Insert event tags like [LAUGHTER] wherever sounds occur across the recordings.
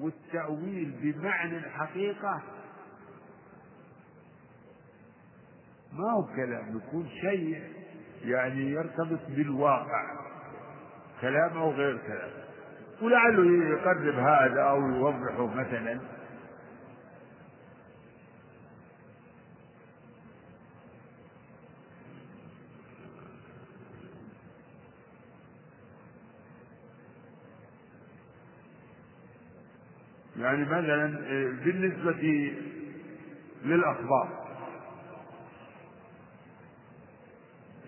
والتأويل بمعنى الحقيقة. ما هو كلام؟ يكون شيء يعني يرتبط بالواقع. كلام أو غير كلام. ولعله يقرب هذا أو يوضحه مثلا. يعني مثلا بالنسبة للأخبار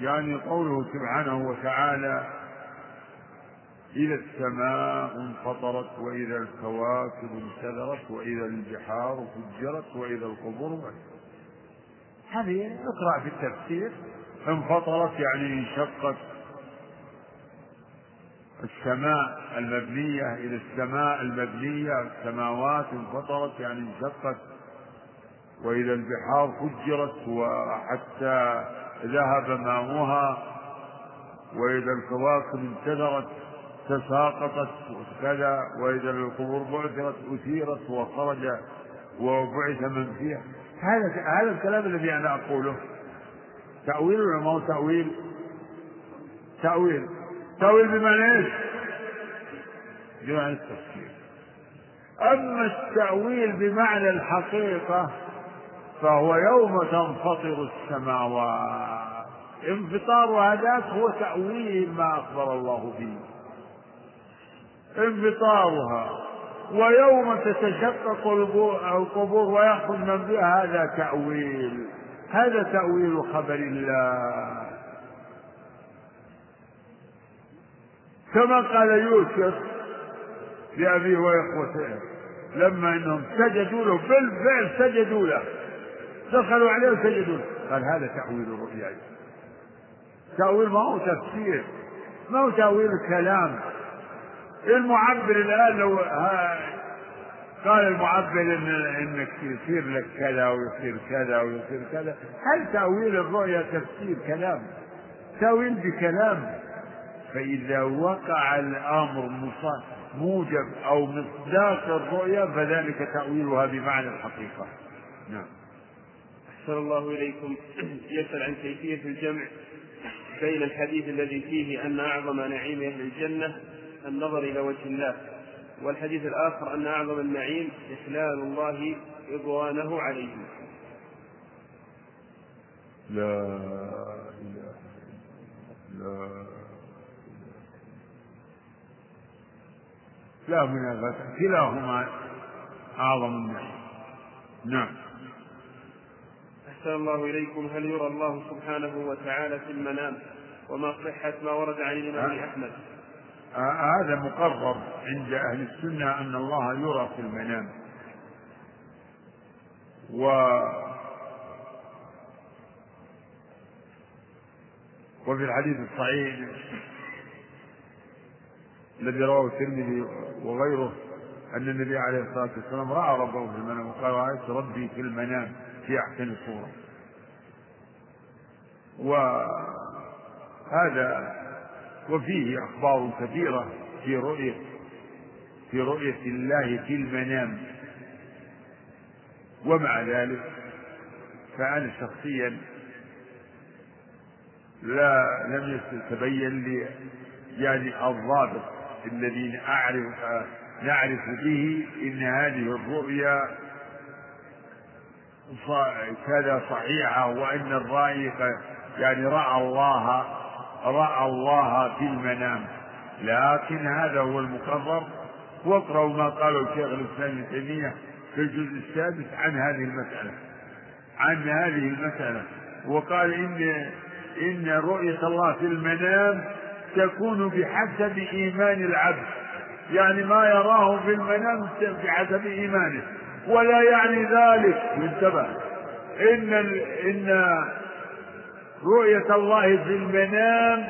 يعني قوله سبحانه وتعالى إذا السماء انفطرت وإذا الكواكب انتثرت وإذا البحار فجرت وإذا القبور هذه اقرأ في التفسير. انفطرت يعني انشقت السماء. المبنية إلى السماء المبنية السماوات انفطرت يعني انشقت وإذا البحار فجرت وحتى ذهب ماؤها وإذا الكواكب انتثرت تساقطت كذا وإذا القبور بعثرت أثيرت وخرج وبعث من فيها هذا هذا الكلام الذي أنا أقوله تأويل ولا ما هو تأويل؟ تأويل تأويل بمعنى إيش؟ بمعنى التفسير أما التأويل بمعنى الحقيقة فهو يوم تنفطر السماوات. انفطار هذاك هو تأويل ما أخبر الله به. انفطارها ويوم تتشقق القبور ويخرج من فيها هذا تأويل. هذا تأويل خبر الله. كما قال يوسف لأبيه وإخوته لما أنهم سجدوا له بالفعل سجدوا له. دخلوا عليه وسجدوا له. قال هذا تأويل الرؤيا. تأويل ما هو تفسير. ما هو تأويل الكلام. المعبر الآن لو قال المعبر إن انك يصير لك كذا ويصير كذا ويصير كذا. هل تأويل الرؤيا تفسير كلام؟ تأويل بكلام. فإذا وقع الأمر موجب أو مصداق الرؤيا فذلك تأويلها بمعنى الحقيقة. نعم. أحسن الله إليكم. [CLEARS THROAT] يسأل عن كيفية الجمع بين الحديث الذي فيه أن أعظم نعيم أهل الجنة النظر إلى وجه الله والحديث الآخر أن أعظم النعيم إحلال الله رضوانه عليهم لا إله لا لا منافاة كلاهما أعظم النعيم نعم. أحسن الله إليكم. هل يرى الله سبحانه وتعالى في المنام؟ وما صحة ما ورد عن الإمام. أحمد؟ آه هذا مقرر عند أهل السنة أن الله يرى في المنام. و وفي الحديث الصحيح الذي رواه الترمذي وغيره أن النبي عليه الصلاة والسلام رأى ربه في المنام وقال رأيت ربي في المنام في أحسن صورة وهذا وفيه أخبار كثيرة في رؤية في رؤية الله في المنام. ومع ذلك فأنا شخصيا لا لم يتبين لي يعني الضابط الذي أعرف نعرف به إن هذه الرؤيا كذا صحيحة وأن الرأي يعني رأى الله رأى الله في المنام. لكن هذا هو المقرر. واقرأوا ما قاله الشيخ الإسلام ابن تيمية في الجزء السادس عن هذه المسألة. عن هذه المسألة. وقال إن إن رؤية الله في المنام تكون بحسب إيمان العبد. يعني ما يراه في المنام بحسب إيمانه. ولا يعني ذلك. انتبه. إن إن رؤية الله في المنام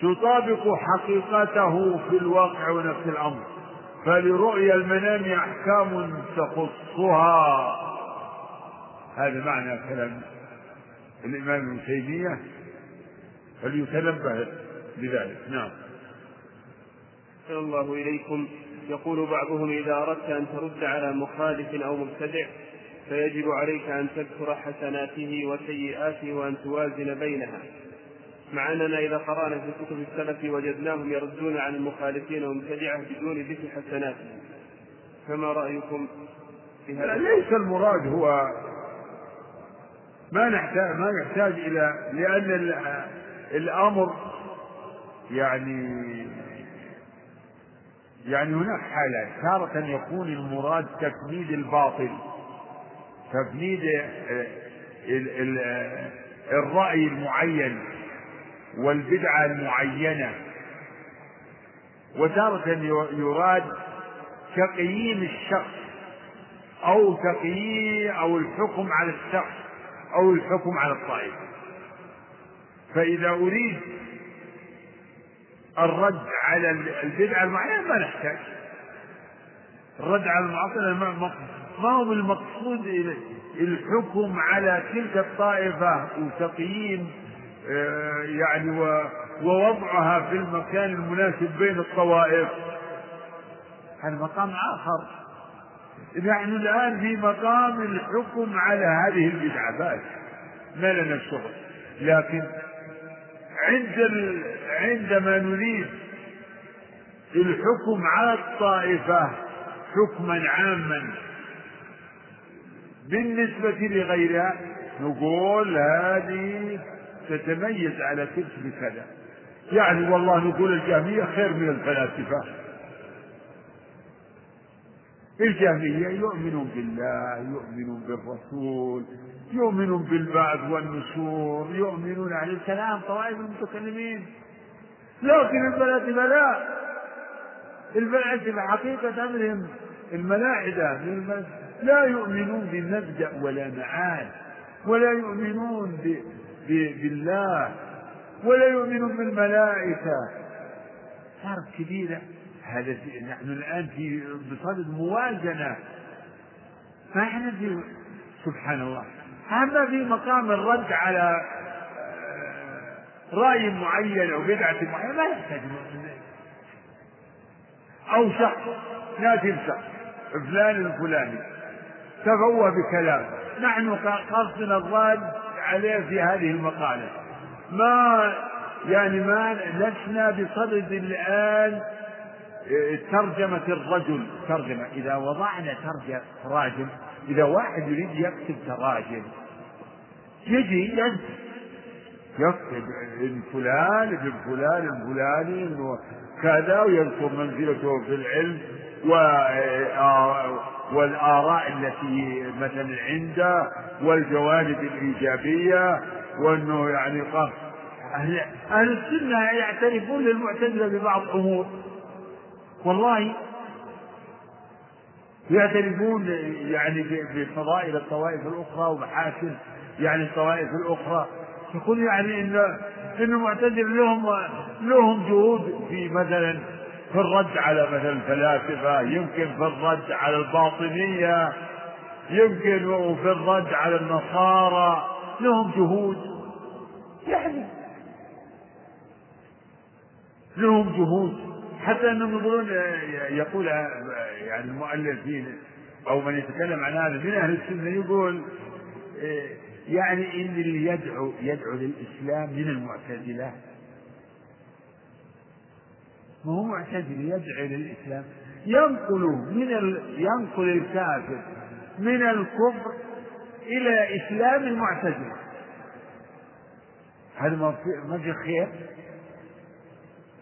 تطابق حقيقته في الواقع ونفس الأمر. فلرؤيا المنام أحكام تخصها. هذا معنى كلام الإمام ابن تيمية. فليتنبه لذلك نعم. أحسن الله إليكم. يقول بعضهم إذا أردت أن ترد على مخالف أو مبتدع فيجب عليك أن تذكر حسناته وسيئاته وأن توازن بينها. مع أننا إذا قرأنا في كتب السلف وجدناهم يردون عن المخالفين والمبتدعة بدون ذكر حسناتهم فما رأيكم في هذا؟ ليس المراد هو ما نحتاج ما يحتاج إلى لأن الأمر يعني يعني هناك حالات. تارة يكون المراد تفنيد الباطل تفنيد آه، الرأي المعين والبدعة المعينة. وتارة يراد تقييم الشخص أو تقييم أو الحكم على الشخص أو الحكم على الطائفة. فإذا أريد الرد على البدعة المعينة ما نحتاج. الرد على المعطلة ما هو المقصود الحكم على تلك الطائفة وتقييم آه، يعني ووضعها في المكان المناسب بين الطوائف. هذا مقام آخر. نحن الآن في مقام الحكم على هذه البدعة. بس ما لنا الشغل لكن عند. عندما نريد الحكم على الطائفة حكما عاما بالنسبة لغيرها نقول هذه تتميز على تلك بكذا يعني والله نقول الجهمية خير من الفلاسفة الجهمية يؤمنون بالله يؤمنون بالرسول يؤمنون بالبعث والنشور يؤمنون عن الكلام طوائف المتكلمين. لكن الفلاسفة لا الفلاسفة حقيقة أمرهم الملاحدة لا يؤمنون بمبدأ ولا معاد ولا يؤمنون ب... ب... بالله ولا يؤمنون بالملائكة. فرق كبيرة هذا نحن الآن في بصدد موازنة. فاحنا في سبحان الله. أما في مقام الرد على آه، رأي معين أو بدعة معينة لا يحتاج أو شخص ناتي شخص فلان الفلاني تفوه بكلام. نحن قصدنا الرد عليه في هذه المقالة. ما يعني ما لسنا بصدد الآن ترجمة الرجل. ترجمة إذا وضعنا ترجمة راجل إذا واحد يريد يكتب تراجم يجي يكتب يكتب فلان ابن فلان الفلاني كذا ويذكر منزلته في العلم والآراء التي مثلا عنده والجوانب الإيجابية وأنه يعني أهل, أهل السنة يعترفون للمعتزلة ببعض أمور والله يعترفون يعني بفضائل الطوائف الأخرى ومحاسن يعني الطوائف الأخرى. يقول يعني إن إن المعتزلة لهم لهم جهود في مثلا في الرد على مثلا الفلاسفة يمكن في الرد على الباطنية يمكن وفي الرد على النصارى لهم جهود. يعني لهم جهود. حتى انهم يقولون يقول يعني المؤلفين أو من يتكلم عن هذا من أهل السنة يقول يعني إن اللي يدعو يدعو للإسلام من المعتزلة. ما هو معتزل يدعو للإسلام؟ ينقل من ال... ينقل الكافر من الكفر إلى إسلام المعتزلة. هذا ما ما في خير؟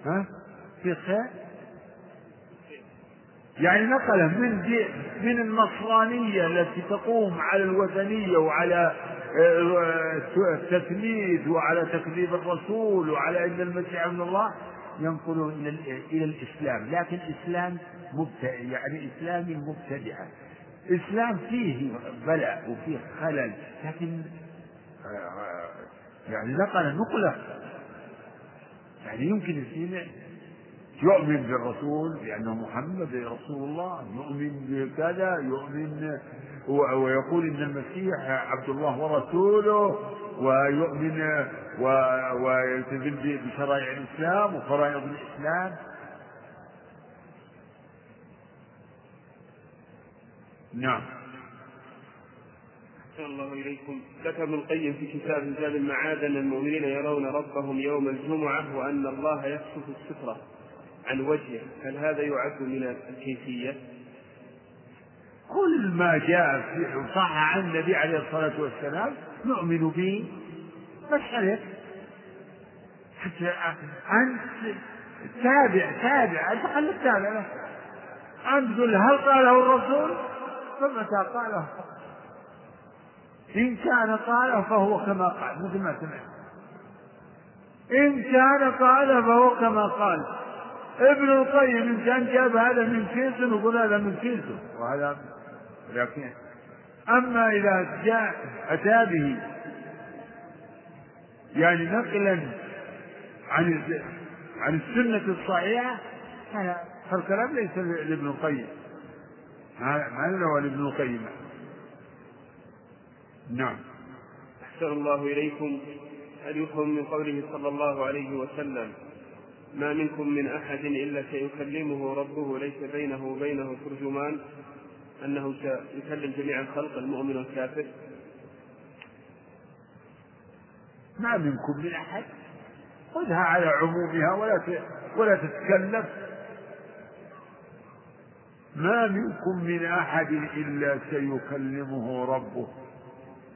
ها؟ خير يعني نقله من من النصرانية التي تقوم على الوثنية وعلى آه، التثليث وعلى تكذيب الرسول وعلى أن المسيح من الله ينقله إلى إلى الإسلام. لكن إسلام مبتدع يعني إسلام مبتدعة إسلام فيه بلاء وفيه خلل لكن آه، يعني نقل نقلة. يعني يمكن يؤمن بالرسول لأنه محمد رسول الله يؤمن بكذا يؤمن ويقول إن المسيح عبد الله ورسوله ويؤمن ويلتزم بشرائع الإسلام وفرائض الإسلام. نعم. أحسن الله إليكم. ذكر ابن القيم في كتاب زاد المعاد أن المؤمنين يرون ربهم يوم الجمعة وأن الله يكشف السترة. عن وجهه هل هذا يعد من الكيفية؟ كل ما جاء في صح عن النبي عليه الصلاة والسلام نؤمن به. بس عليك حتى أنت تابع تابع أنت خليك تابع أنت تقول هل قاله الرسول؟ فمتى قاله. إن كان قاله فهو كما قال مثل ما سمعت. إن كان قاله فهو كما قال. ابن القيم إن كان جاب هذا من كيس نقول هذا من كيسه وهذا لكن أما إذا جاء أتى به يعني نقلا عن عن السنة الصحيحة هذا فالكلام ليس لابن القيم. هذا هو لابن القيم. نعم. أحسن الله إليكم هل يفهم من قوله صلى الله عليه وسلم. ما منكم من أحد إلا سيكلمه ربه ليس بينه وبينه ترجمان أنه سيكلم جميع الخلق المؤمن والكافر. ما منكم من أحد. خذها على عمومها ولا ولا تتكلف ما منكم من أحد إلا سيكلمه ربه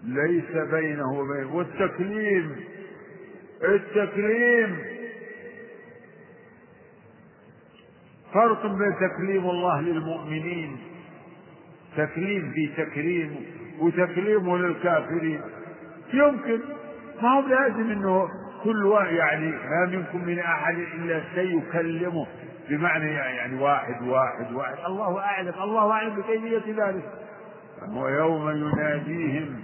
ليس بينه وبينه والتكليم. التكليم. فرق بين تكليم الله للمؤمنين تكليم في تكريم وتكليم للكافرين. يمكن ما هو لازم إنه كل واحد يعني ما منكم من أحد إلا سيكلمه بمعنى يعني واحد واحد واحد. الله أعلم الله أعلم بكيفية ذلك. ويوم يناديهم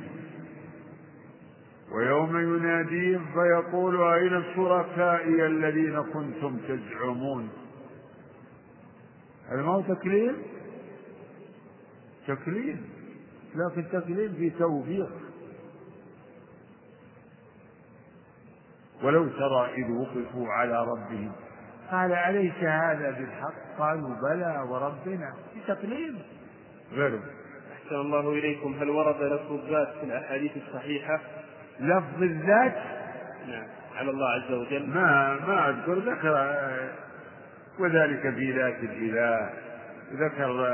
ويوم يناديهم فيقول أين شركائي الذين كنتم تزعمون؟ هذا ما هو تكليم تكليم لكن تكليم في توفيق ولو ترى إذ وقفوا على ربهم. قال أليس هذا بالحق؟ قالوا بلى وربنا. في تكليم غيره. أحسن الله إليكم. هل ورد لفظ الذات في الأحاديث الصحيحة؟ لفظ الذات؟ نعم. على الله عز وجل. ما ما أذكر. ذكر وذلك في ذات الإله. ذكر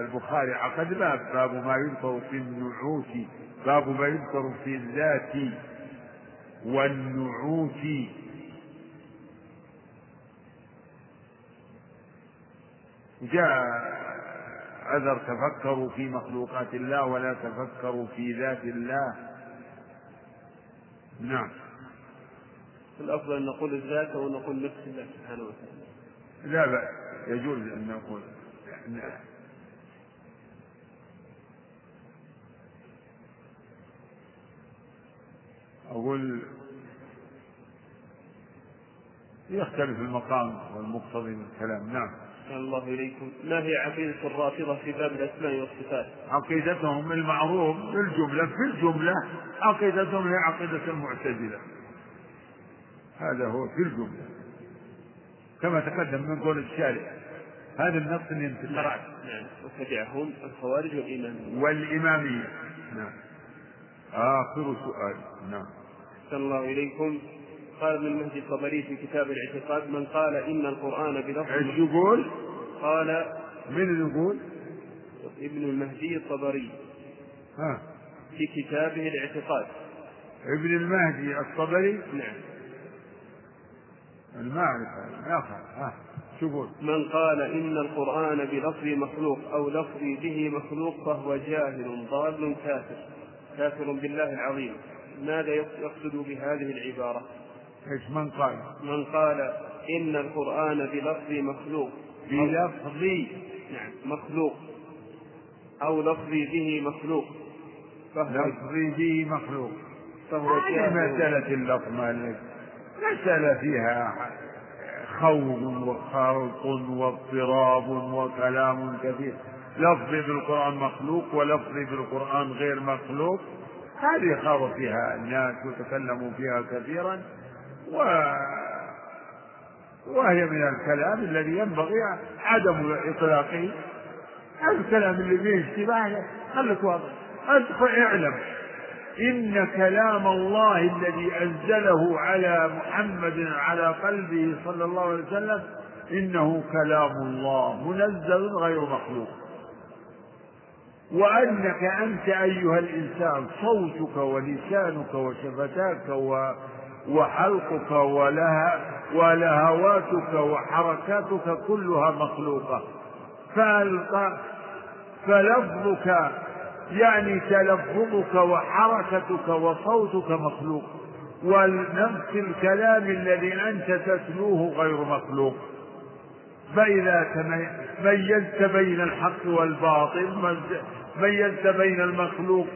البخاري عقد باب باب ما يذكر في النعوت باب ما يذكر في الذات والنعوت. جاء أذر تفكروا في مخلوقات الله ولا تفكروا في ذات الله. نعم. الأفضل أن نقول الذات أو نقول نفس الله سبحانه وتعالى. لا بأس. يجوز أن نقول. أقول يختلف المقام والمقتضي من الكلام. نعم. الله إليكم. ما هي عقيدة الرافضة في باب الأسماء والصفات؟ عقيدتهم المعروف في الجملة في الجملة عقيدتهم هي عقيدة المعتزلة. هذا هو في الجملة. كما تقدم من قول الشارع. هذا النص اللي انت قرأت نعم وتبعهم الخوارج والإمامية والإمامية نعم. آخر سؤال. نعم. أحسن الله إليكم. قال ابن المهدي الطبري في كتاب الاعتقاد من قال إن القرآن بلفظ إيش يقول؟ قال من يقول؟ ابن المهدي الطبري ها. في كتابه الاعتقاد. ابن المهدي الطبري؟ نعم. المعرفة يا أخي ها شو يقول؟ من قال إن القرآن بلفظ مخلوق أو لفظ به مخلوق فهو جاهل ضال كافر كافر بالله العظيم ماذا يقصد بهذه العبارة؟ إيش من قال؟ من قال إن القرآن بلفظ مخلوق بلفظ نعم مخلوق أو لفظ به مخلوق فهو لفظ به مخلوق فهو هذه مسألة اللفظ مالك مسألة فيها خوض وخلط واضطراب وكلام كثير. لفظي بالقرآن مخلوق ولفظي بالقرآن غير مخلوق. هذه خاض فيها الناس وتكلموا فيها كثيرا. و وهي من الكلام الذي ينبغي عدم إطلاقه. الكلام اللي فيه اشتباه خليك واضح. ادخل اعلم. إن كلام الله الذي أنزله على محمد على قلبه صلى الله عليه وسلم إنه كلام الله منزل غير مخلوق. وأنك أنت أيها الإنسان صوتك ولسانك وشفتاك وحلقك ولها ولهواتك وحركاتك كلها مخلوقة. فلفظك يعني تلفظك وحركتك وصوتك مخلوق ونفس الكلام الذي أنت تتلوه غير مخلوق. فإذا ميزت بين الحق والباطل ميزت بين المخلوق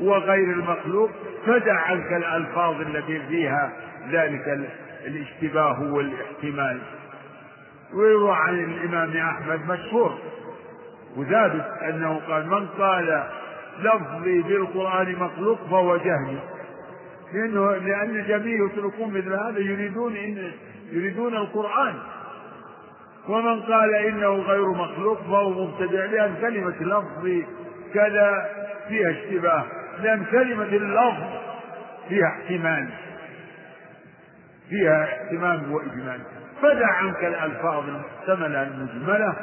وغير المخلوق فدع عنك الألفاظ التي فيها ذلك الاشتباه والاحتمال. ويروى عن الإمام أحمد مشهور. وثابت أنه قال من قال لفظي بالقرآن مخلوق فهو جهمي لأنه لأن الجميع يتركون مثل هذا يريدون إن يريدون القرآن. ومن قال إنه غير مخلوق فهو مبتدع لأن كلمة لفظي كذا فيها اشتباه لأن كلمة اللفظ فيها احتمال. فيها احتمال وإجمال. فدع عنك الألفاظ المحتملة المجملة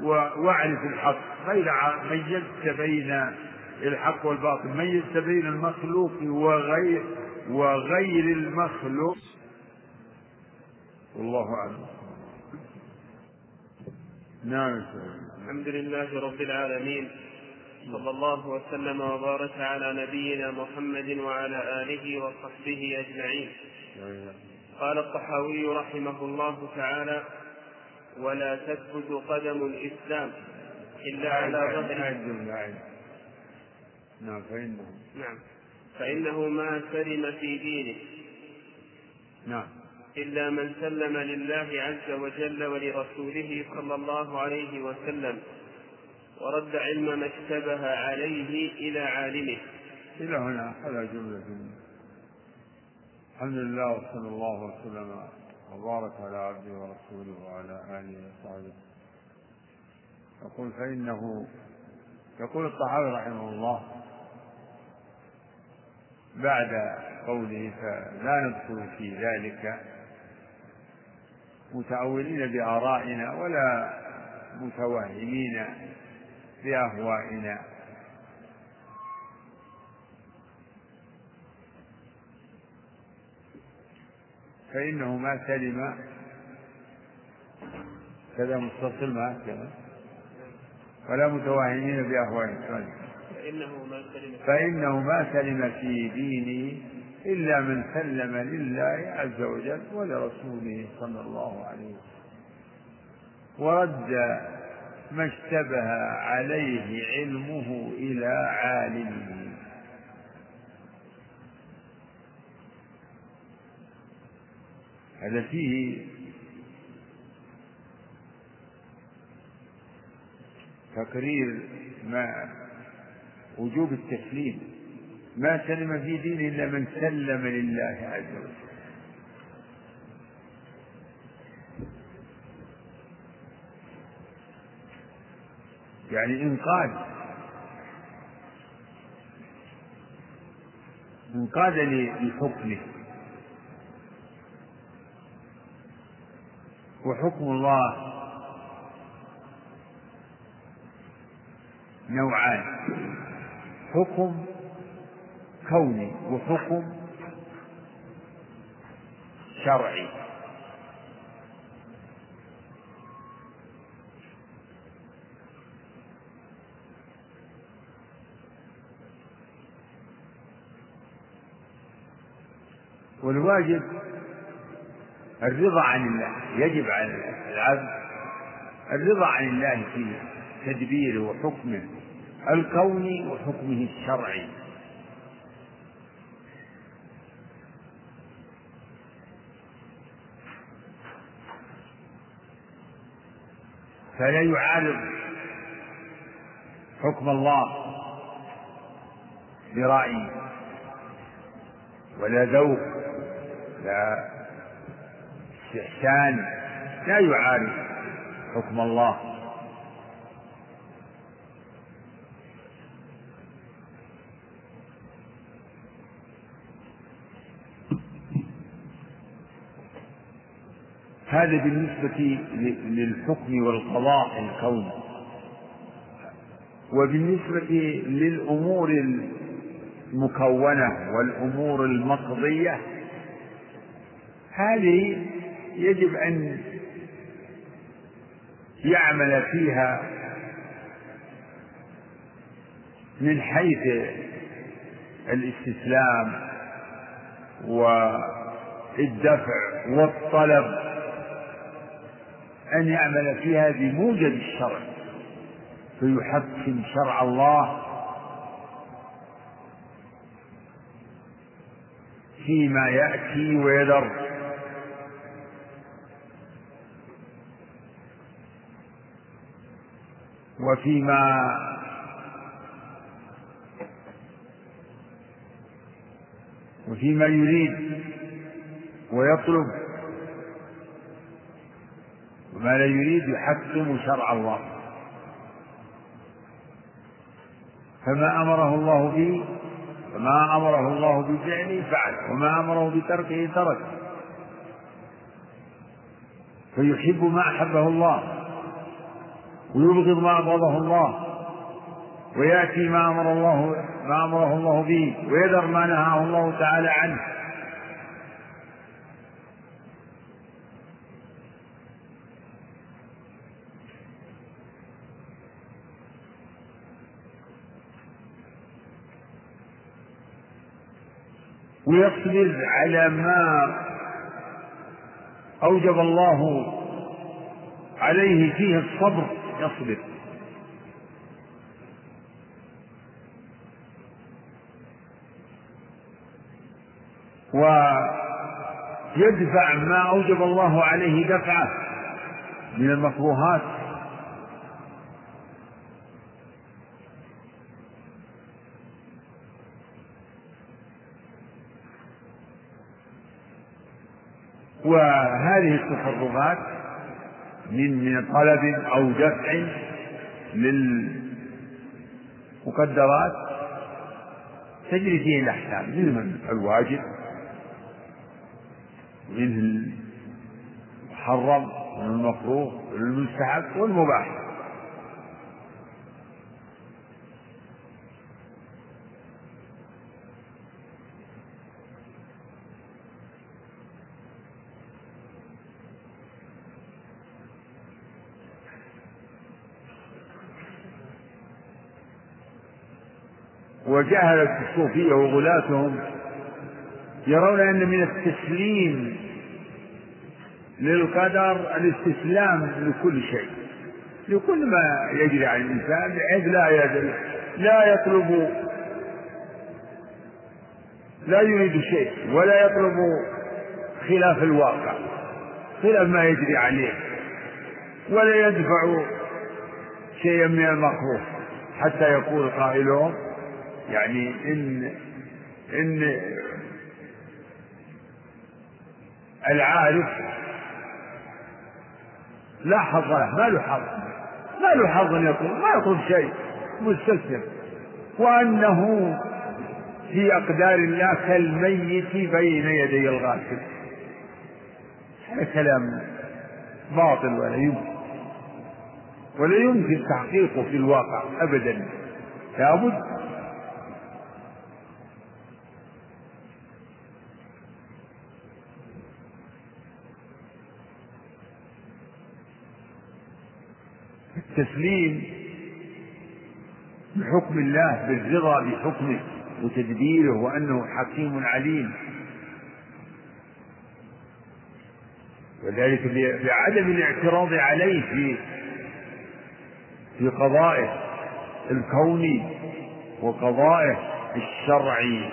وأعرف الحق. فإذا ميزت بين الحق والباطل. ميزت بين المخلوق وغير وغير المخلوق. والله أعلم. نعم. الحمد لله رب العالمين. صلى الله وسلم وبارك على نبينا محمد وعلى آله وصحبه أجمعين. قال الطحاوي رحمه الله تعالى ولا تثبت قدم الإسلام إلا على ظهر نعم فإنه. نعم. فإنه ما سلم في دينه. نعم. إلا من سلم لله عز وجل ولرسوله صلى الله عليه وسلم ورد علم ما اشتبه عليه إلى عالمه. إلى هنا هذا جملة. الحمد لله وصلى الله وسلم. وبارك على عبده ورسوله وعلى آله وصحبه. يقول فإنه يقول الطحاوي رحمه الله بعد قوله فلا ندخل في ذلك متأولين بآرائنا ولا متوهمين بأهوائنا. فإنه ما سلم كذا متصل ما كذا. ولا متوهمين بأهوائهم. فإنه ما سلم فإنه ما سلم في دينه إلا من سلم لله عز وجل ولرسوله صلى الله عليه وسلم. ورد ما اشتبه عليه علمه إلى عالمه. هذا فيه تقرير ما وجوب التسليم. ما سلم في دينه إلا من سلم لله عز وجل. يعني إنقاذ انقاد لحكمه وحكم الله نوعان. حكم كوني وحكم شرعي. والواجب الرضا عن الله يجب على العبد الرضا عن الله في تدبيره وحكمه الكوني وحكمه الشرعي. فلا يعارض حكم الله برأي ولا ذوق لا والاستحسان لا يعارض حكم الله. هذا بالنسبة للحكم والقضاء الكوني وبالنسبة للأمور المكونة والأمور المقضية هذه يجب أن يعمل فيها من حيث الاستسلام والدفع والطلب أن يعمل فيها بموجب الشرع فيحكم شرع الله فيما يأتي ويذر. وفيما وفيما يريد ويطلب وما لا يريد يحكم شرع الله. فما أمره الله به فما أمره الله بفعله فعل وما أمره بتركه ترك. فيحب ما أحبه الله. ويبغض ما أبغضه الله ويأتي ما أمر الله ما أمره الله به ويذر ما نهاه الله تعالى عنه. ويصبر على ما أوجب الله عليه فيه الصبر. يصبر ويدفع ما أوجب الله عليه دفعه من المكروهات وهذه التصرفات من من طلب أو دفع للمقدرات تجري فيه الأحكام. منه الواجب؟ منه المحرم والمكروه والمستحب والمباح. وجهلت الصوفية وغلاتهم يرون أن من التسليم للقدر الاستسلام لكل شيء. لكل ما يجري على الإنسان بحيث لا يدري لا يطلب لا يريد شيء ولا يطلب خلاف الواقع خلاف ما يجري عليه ولا يدفع شيئا من المكروه حتى يقول قائلهم يعني إن إن العارف لا حظ له ما له حظ ما له حظ يطلب ما يطلب شيء مستسلم. وأنه في أقدار الله كالميت بين يدي الغاسل هذا كلام باطل ولا يمكن. ولا يمكن تحقيقه في الواقع أبدا. لابد التسليم بحكم الله بالرضا بحكمه وتدبيره وأنه حكيم عليم. وذلك بعدم الاعتراض عليه في في قضائه الكوني وقضائه الشرعي.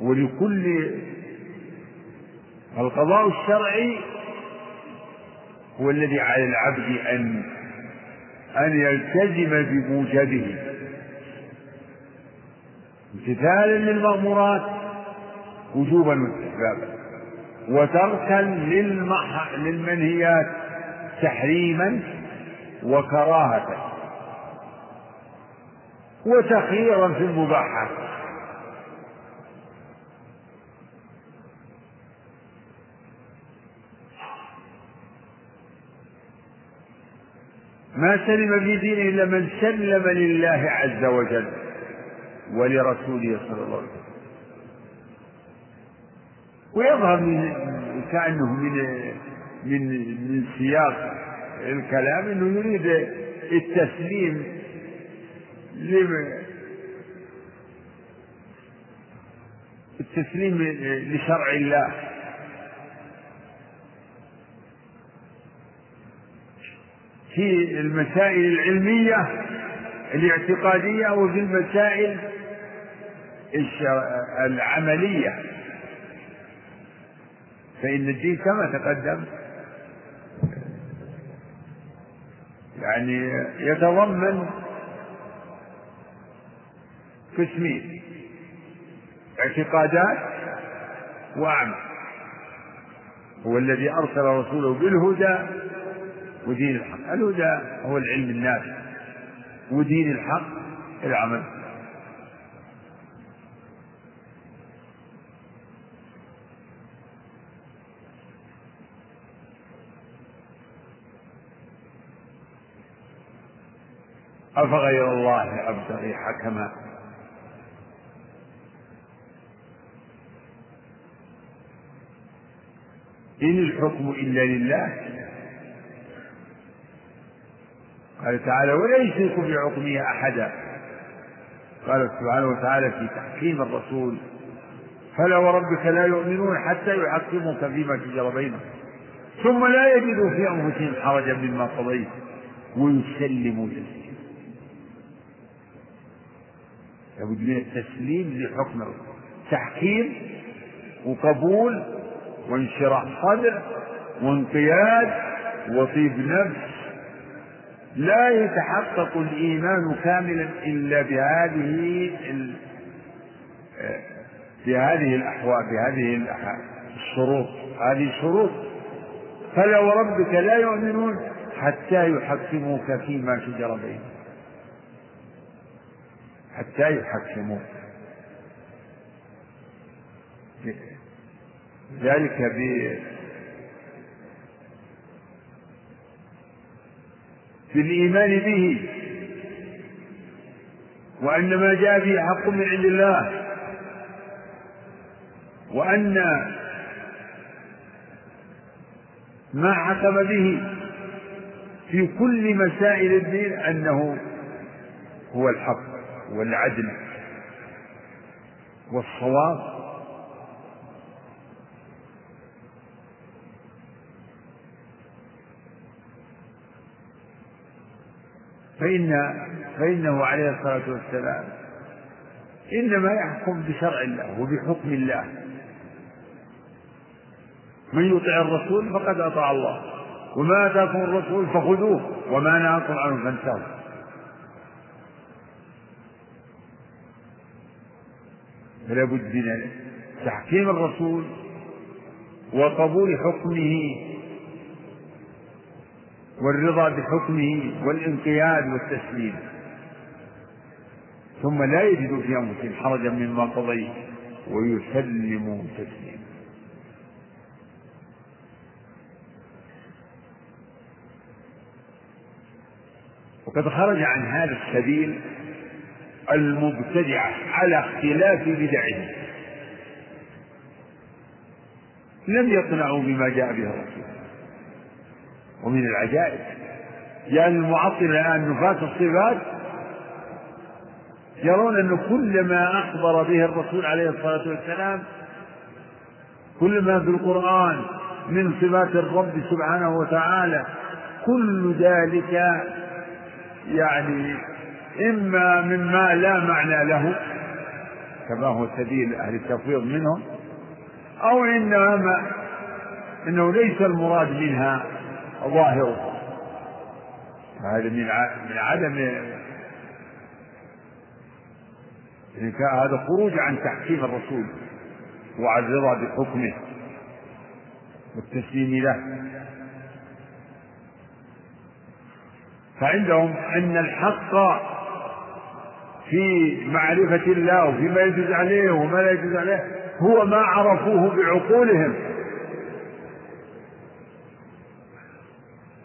ولكل القضاء الشرعي هو الذي على العبد أن أن يلتزم بموجبه. امتثالا للمأمورات وجوبا واستحبابا. وتركا للمنهيات تحريما وكراهة. وتخييرا في المباحات ما سلم في دينه إلا من سلم لله عز وجل ولرسوله صلى الله عليه وسلم. ويظهر من كأنه من من من سياق الكلام إنه يريد التسليم التسليم لشرع الله. في المسائل العلمية الاعتقادية وفي المسائل العملية. فإن الدين كما تقدم يعني يتضمن قسمين اعتقادات وأعمال هو الذي أرسل رسوله بالهدى ودين الحق. الهدى هو العلم النافع. ودين الحق العمل. أفغير الله أبتغي حكما. إن الحكم إلا لله قال تعالى ولا يشرك بعقمه أحدا. قال سبحانه وتعالى في تحكيم الرسول فلا وربك لا يؤمنون حتى يحكموك فيما شجر بينهم. ثم لا يجدوا في أنفسهم حرجا مما قضيت. ويسلموا تسليما لابد من التسليم لحكم تحكيم وقبول وانشراح صدر وانقياد وطيب نفس لا يتحقق الإيمان كاملا إلا بهذه بهذه الأحوال بهذه الشروط. هذه شروط فلا وربك لا يؤمنون حتى يحكموك فيما شجر بينهم. حتى يحكموه ذلك ب بالإيمان به. وأن ما جاء به حق من عند الله. وأن ما حكم به في كل مسائل الدين أنه هو الحق والعدل والصواب فإن فإنه عليه الصلاة والسلام إنما يحكم بشرع الله وبحكم الله. من يطع الرسول فقد أطاع الله. وما آتاكم الرسول فخذوه وما نهاكم عنه فانتهوا. فلا بد من تحكيم الرسول وقبول حكمه والرضا بحكمه والانقياد والتسليم. ثم لا يجد في انفسهم حرجا مما قضيت ويسلموا تسليما. وقد خرج عن هذا السبيل المبتدعة على اختلاف بدعهم لم يقنعوا بما جاء به الرسول. ومن العجائب. يعني المعطلة الآن نفاة الصفات يرون أن كل ما أخبر به الرسول عليه الصلاة والسلام كل ما في القرآن من صفات الرب سبحانه وتعالى كل ذلك يعني إما مما لا معنى له كما هو سبيل أهل التفويض منهم أو إنما إنه ليس المراد منها. ظاهره هذا من من عدم هذا خروج عن تحكيم الرسول وعن الرضا بحكمه والتسليم له. فعندهم أن الحق في معرفة الله وفيما يجوز عليه وما لا يجوز عليه هو ما عرفوه بعقولهم.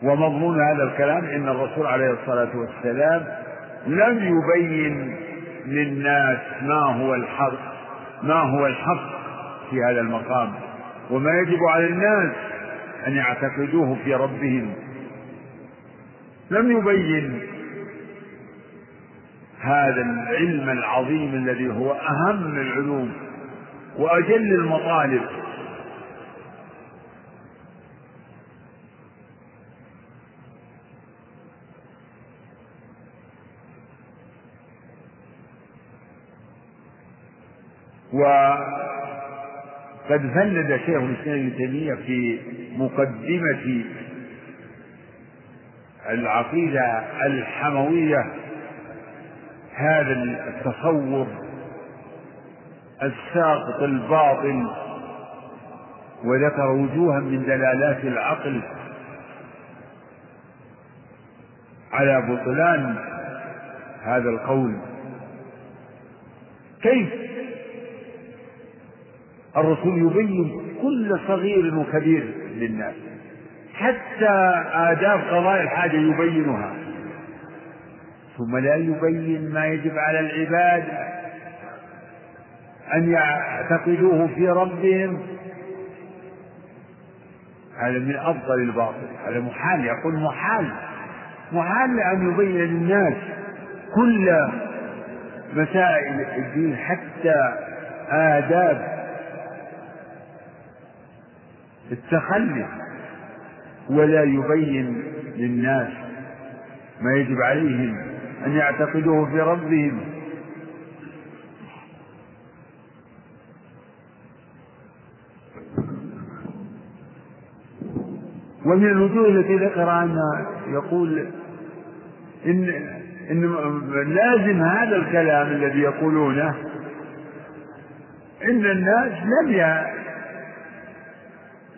ومضمون هذا الكلام إن الرسول عليه الصلاة والسلام لم يبين للناس ما هو الحق ما هو الحق في هذا المقام. وما يجب على الناس أن يعتقدوه في ربهم. لم يبين هذا العلم العظيم الذي هو أهم العلوم وأجل المطالب. وقد فند شيخ الإسلام ابن تيمية في مقدمة العقيدة الحموية هذا التصور الساقط الباطل وذكر وجوها من دلالات العقل على بطلان هذا القول. كيف؟ الرسول يبين كل صغير وكبير للناس. حتى آداب قضاء الحاجة يبينها. ثم لا يبين ما يجب على العباد أن يعتقدوه في ربهم. هذا من أفضل الباطل. هذا محال يقول محال. محال أن يبين للناس كل مسائل الدين حتى آداب التخلي ولا يبين للناس ما يجب عليهم أن يعتقدوه في ربهم. ومن الوجوه التي ذكر أن يقول إن إن لازم هذا الكلام الذي يقولونه. إن الناس لم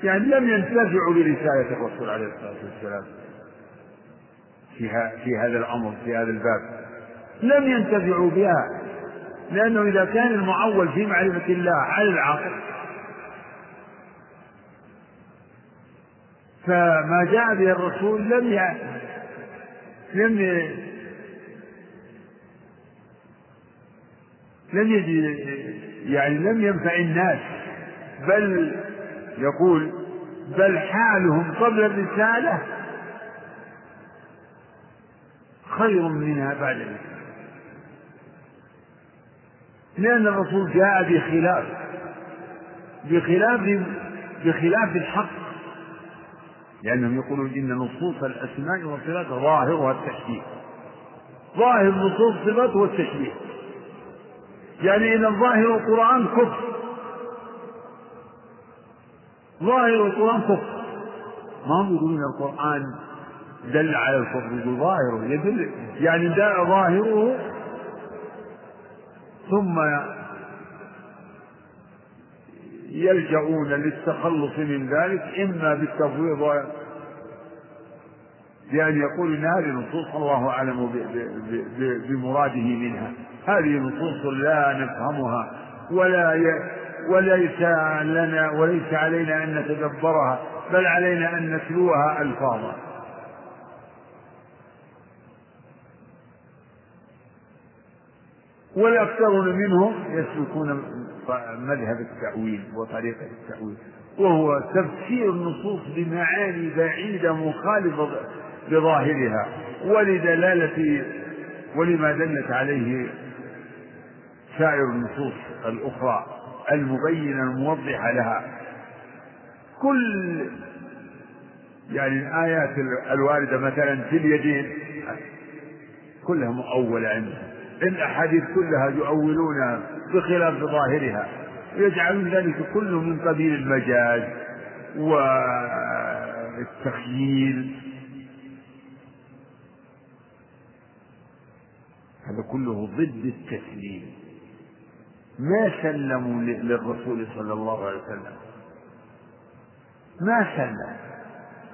يعني لم ينتفعوا برسالة الرسول عليه الصلاة والسلام في, في هذا الأمر في هذا الباب. لم ينتفعوا بها لأنه إذا كان المعول في معرفة الله على العقل فما جاء به الرسول لم ي... لم ي... لم يجي يعني لم ينفع الناس بل يقول بل حالهم قبل الرسالة خير منها بعد الإسلام لأن الرسول جاء بخلاف بخلاف بخلاف الحق. لأنهم يقولون إن نصوص الأسماء والصفات ظاهرها التشبيه. ظاهر نصوص الصفات هو التشبيه يعني إن ظاهر القرآن كفر. ظاهر القرآن كفر ما هم يقولون القرآن دل على الكفر ظاهره يدل يعني ظاهره ثم يلجؤون للتخلص من ذلك إما بالتفويض بأن يقول إن هذه نصوص الله أعلم بمراده منها هذه نصوص لا نفهمها ولا. وليس لنا وليس علينا أن نتدبرها بل علينا أن نتلوها ألفاظا. والأكثرون منهم يسلكون مذهب التأويل وطريقة التأويل وهو تفسير النصوص بمعاني بعيدة مخالفة بظاهرها ولدلالة ولما دلت عليه سائر النصوص الأخرى. المبينة الموضحة لها. كل يعني الآيات الواردة مثلا في اليدين كلها مؤولة عندهم الأحاديث كلها يؤولونها بخلاف ظاهرها. يجعلون ذلك كله من قبيل المجاز والتخييل. هذا كله ضد التسليم. ما سلموا للرسول صلى الله عليه وسلم. ما سلم.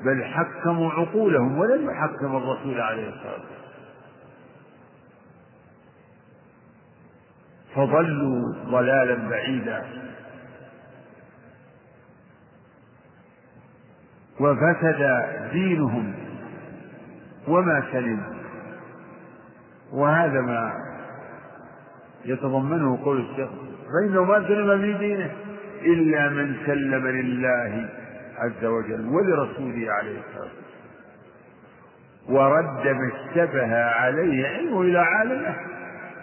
بل حكموا عقولهم ولم يحكم الرسول عليه الصلاة والسلام. فضلوا ضلالا بعيدا. وفسد دينهم. وما سلم. وهذا ما يتضمنه قول الشيخ فإنه ما سلم في دينه إلا من سلم لله عز وجل ولرسوله عليه الصلاة والسلام. ورد ما اشتبه عليه علمه إلى عالمه.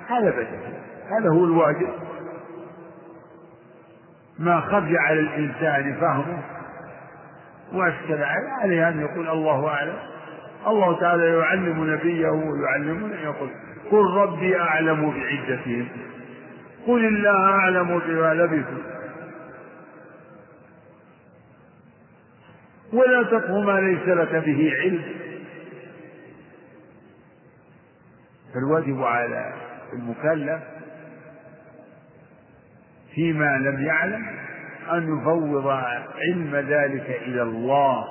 هذا بدل هذا هو الواجب. ما خفي على الإنسان فهمه وأشكل عليه أن يقول الله أعلم. الله تعالى يعلم نبيه ويعلمنا يقول قل ربي أعلم بعدتهم. قل الله أعلم بما لبثوا. ولا تقف ما ليس لك به علم. فالواجب على المكلف فيما لم يعلم أن يفوض علم ذلك إلى الله.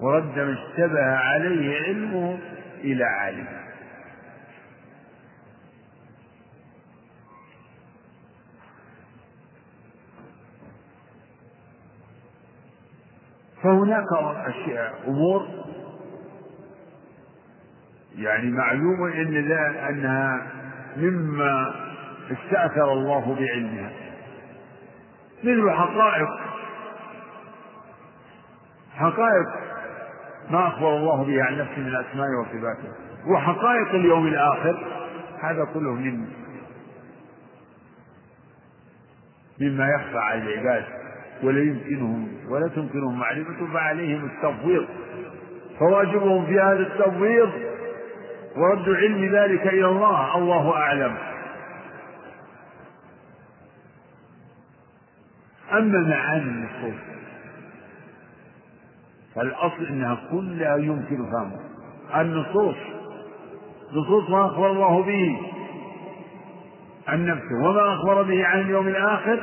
ورد ما اشتبه عليه علمه إلى عالمه. فهناك أمور يعني معلوم إن أنها مما استأثر الله بعلمها. مثل حقائق. حقائق ما أخبر الله بها عن نفسه من الأسماء وصفاته. وحقائق اليوم الآخر هذا كله من مما يخفى على العباد. ولا يمكنهم ولا تمكنهم معرفته فعليهم التفويض. فواجبهم في هذا التفويض ورد علم ذلك إلى الله الله أعلم. أما معاني النصوص فالأصل أنها كلها يمكن فهمها. النصوص نصوص ما أخبر الله به عن نفسه وما أخبر به عن اليوم الآخر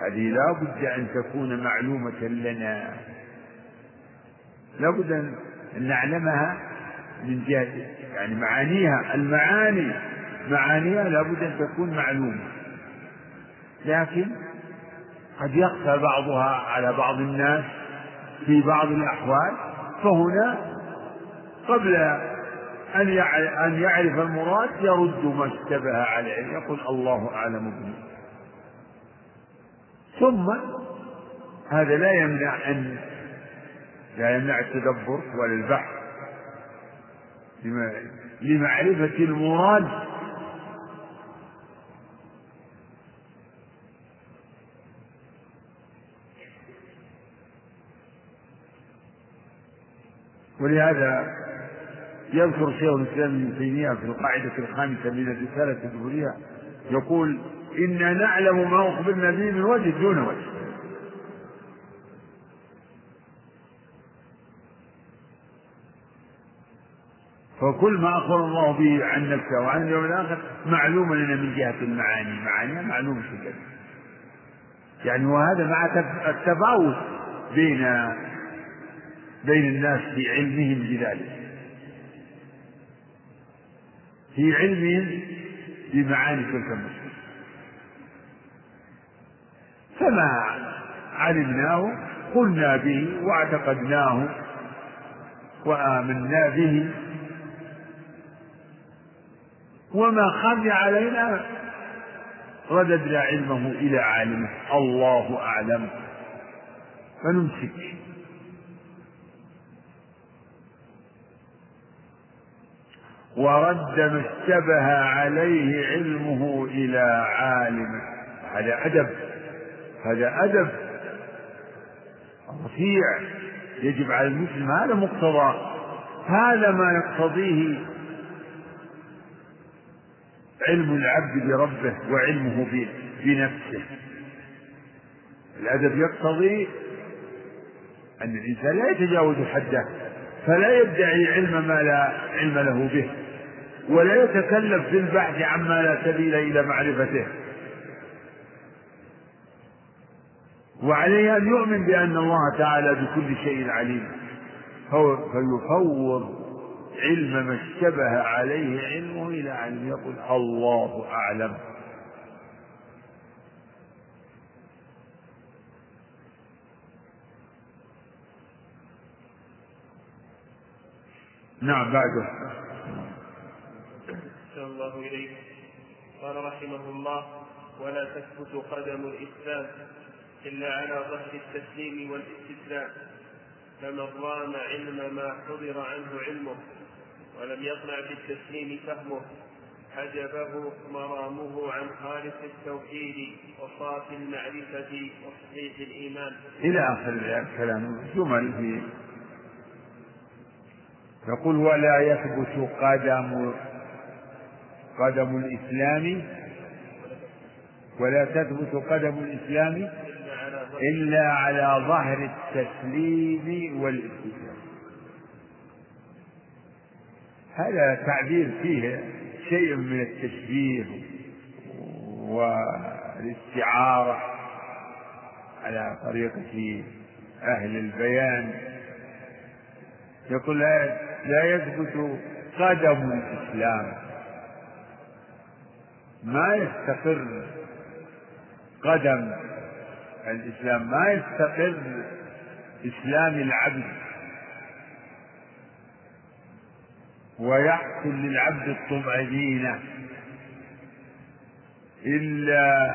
هذه لا بد أن تكون معلومة لنا. لا بد أن نعلمها من جهة يعني معانيها المعاني معانيها لابد أن تكون معلومة. لكن قد يخفى بعضها على بعض الناس في بعض الأحوال فهنا قبل أن يعرف المراد يرد ما اشتبه عليه يقول الله أعلم به ثم هذا لا يمنع أن لا يمنع التدبر ولا البحث لمعرفة المراد. ولهذا يذكر شيخ الإسلام ابن تيمية في القاعدة الخامسة من الرساله الدبرية يقول إنا نعلم ما أخبرنا به من وجه دون وجه. فكل ما أخبر الله به عن نفسه وعن اليوم الآخر معلوم لنا من جهة المعاني. معانيها معلومة جدا يعني وهذا مع التفاوت بين بين الناس في علمهم بذلك. في علمهم بمعاني تلك النصوص فما علمناه قلنا به واعتقدناه وآمنا به. وما خفي علينا رددنا علمه إلى عالمه. الله أعلم. فنمسك. ورد ما اشتبه عليه علمه إلى عالمه. هذا أدب. هذا أدب رفيع يجب على المسلم هذا مقتضى هذا ما يقتضيه علم العبد بربه وعلمه بنفسه. الأدب يقتضي أن الإنسان لا يتجاوز حده فلا يدعي علم ما لا علم له به ولا يتكلف في البحث عما لا سبيل إلى معرفته. وعليه أن يؤمن بأن الله تعالى بكل شيء عليم. فيفوض علم ما اشتبه عليه علمه إلى علم يقول الله أعلم. نعم بعده. الله إليه قال رحمه الله ولا تثبت قدم الإسلام. إلا على ظهر التسليم والاستسلام فمن رام علم ما حضر عنه علمه ولم يقنع بالتسليم فهمه حجبه مرامه عن خالص التوحيد وصافي المعرفة وصحيح الإيمان. إلى آخر الكلام جمل في يقول ولا يثبت قدم قدم الإسلام ولا تثبت قدم الإسلام إلا على ظهر التسليم والاستسلام هذا تعبير فيه شيء من التشبيه والاستعارة على طريقة أهل البيان. يقول لا يثبت قدم الإسلام. ما يستقر قدم الإسلام ما يستقر إسلام العبد ويحصل للعبد الطمأنينة إلا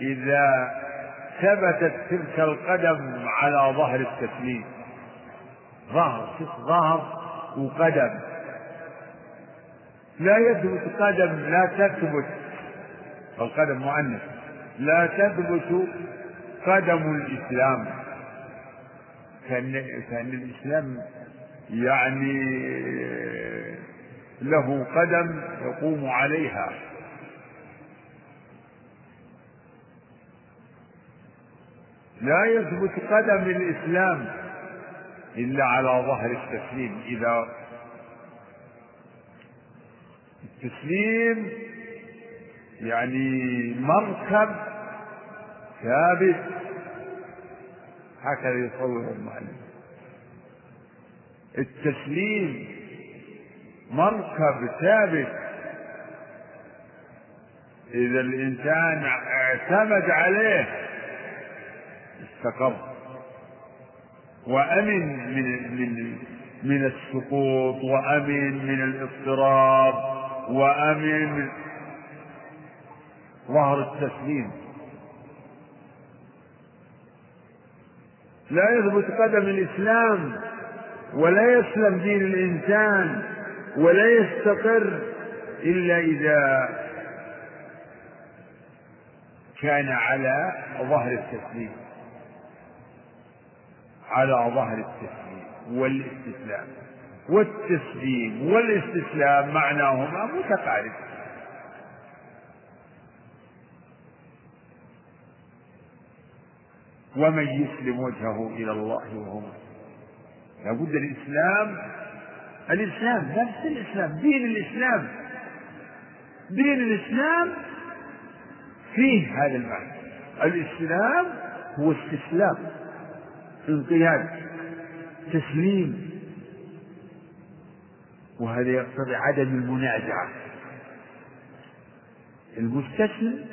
إذا ثبتت تلك القدم على ظهر التسليم. ظهر ظهر وقدم. لا يثبت قدم لا تثبت. القدم مؤنث. لا تثبت قدم الإسلام. كأن كأن الإسلام يعني له قدم يقوم عليها. لا يثبت قدم الإسلام إلا على ظهر التسليم. إذا التسليم يعني مركب ثابت هكذا يصور المؤلف. التسليم مركب ثابت. إذا الإنسان اعتمد عليه استقر. وأمن من من من السقوط وأمن من الاضطراب وأمن من ظهر التسليم. لا يثبت قدم الإسلام ولا يسلم دين الإنسان ولا يستقر إلا إذا كان على ظهر التسليم. على ظهر التسليم والاستسلام. والتسليم والاستسلام معناهما متقارب ومن يسلم وجهه إلى الله وهو لابد الإسلام. الإسلام نفس الإسلام دين الإسلام. دين الإسلام فيه هذا المعنى. الإسلام هو استسلام انقياد تسليم. وهذا يقتضي عدم المنازعة. المستسلم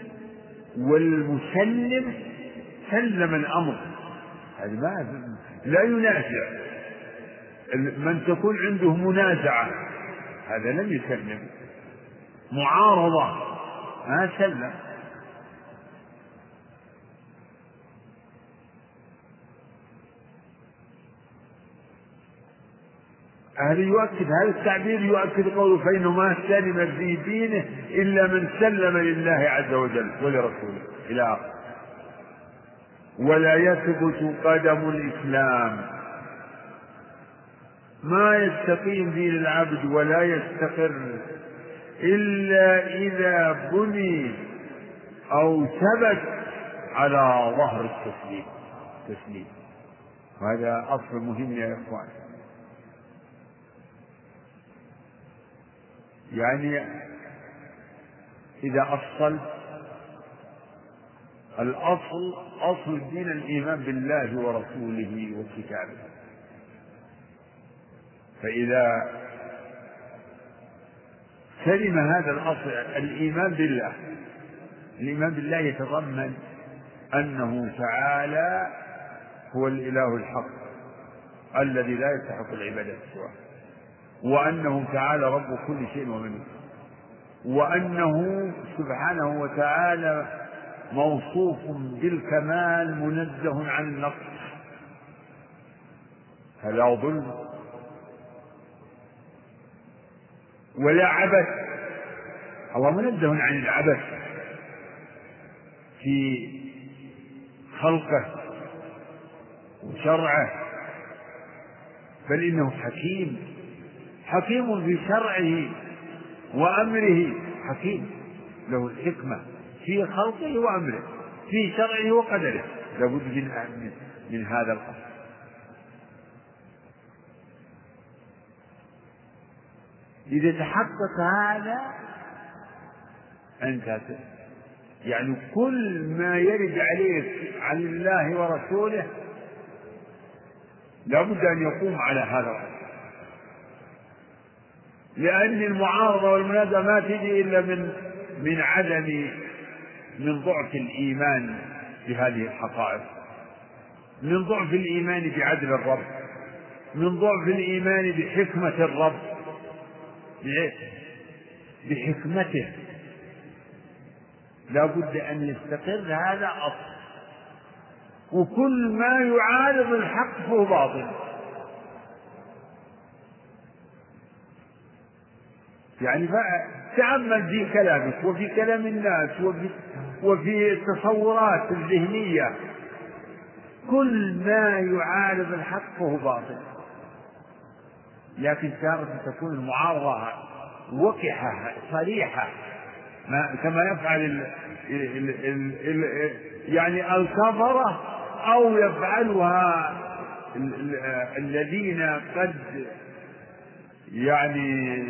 والمسلم سلم الأمر. هذا ما لا ينازع. من تكون عنده منازعة هذا لم يسلم. معارضة ما سلم. هذا يؤكد هذا التعبير يؤكد قوله فإنه ما سلم في دينه إلا من سلم لله عز وجل ولرسوله. إلى آخره ولا يثبت قدم الإسلام. ما يستقيم دين العبد ولا يستقر إلا إذا بني أو ثبت على ظهر التسليم. تسليم. وهذا أصل مهم يا إخوان. يعني إذا أصلت الأصل أصل الدين الإيمان بالله ورسوله وكتابه. فإذا سلم هذا الأصل الإيمان بالله الإيمان بالله يتضمن أنه تعالى هو الإله الحق الذي لا يستحق العبادة سواه وأنه تعالى رب كل شيء وملك وأنه سبحانه وتعالى موصوف بالكمال منزه عن النقص فلا ظلم. ولا عبث. الله منزه عن العبث. في خلقه وشرعه. بل إنه حكيم. حكيم في شرعه وأمره. حكيم. له الحكمة. في خلقه وأمره في شرعه وقدره. لابد من من هذا الاصل إذا تحقق هذا أنت يعني كل ما يرد عليك عن الله ورسوله لابد أن يقوم على هذا الأصل لأن المعارضة والمنازعة ما تجي إلا من من عدم من ضعف الإيمان بهذه الحقائق. من ضعف الإيمان بعدل الرب. من ضعف الإيمان بحكمة الرب. بحكمته. لا بد أن يستقر هذا أصل. وكل ما يعارض الحق فهو باطل. يعني تأمل في كلامك وفي كلام الناس وفي وفي التصورات الذهنية. كل ما يعارض الحق فهو باطل. لكن تارة تكون المعارضة وقحة صريحة ما كما يفعل ال ال ال ال يعني الكفرة أو يفعلها الذين قد يعني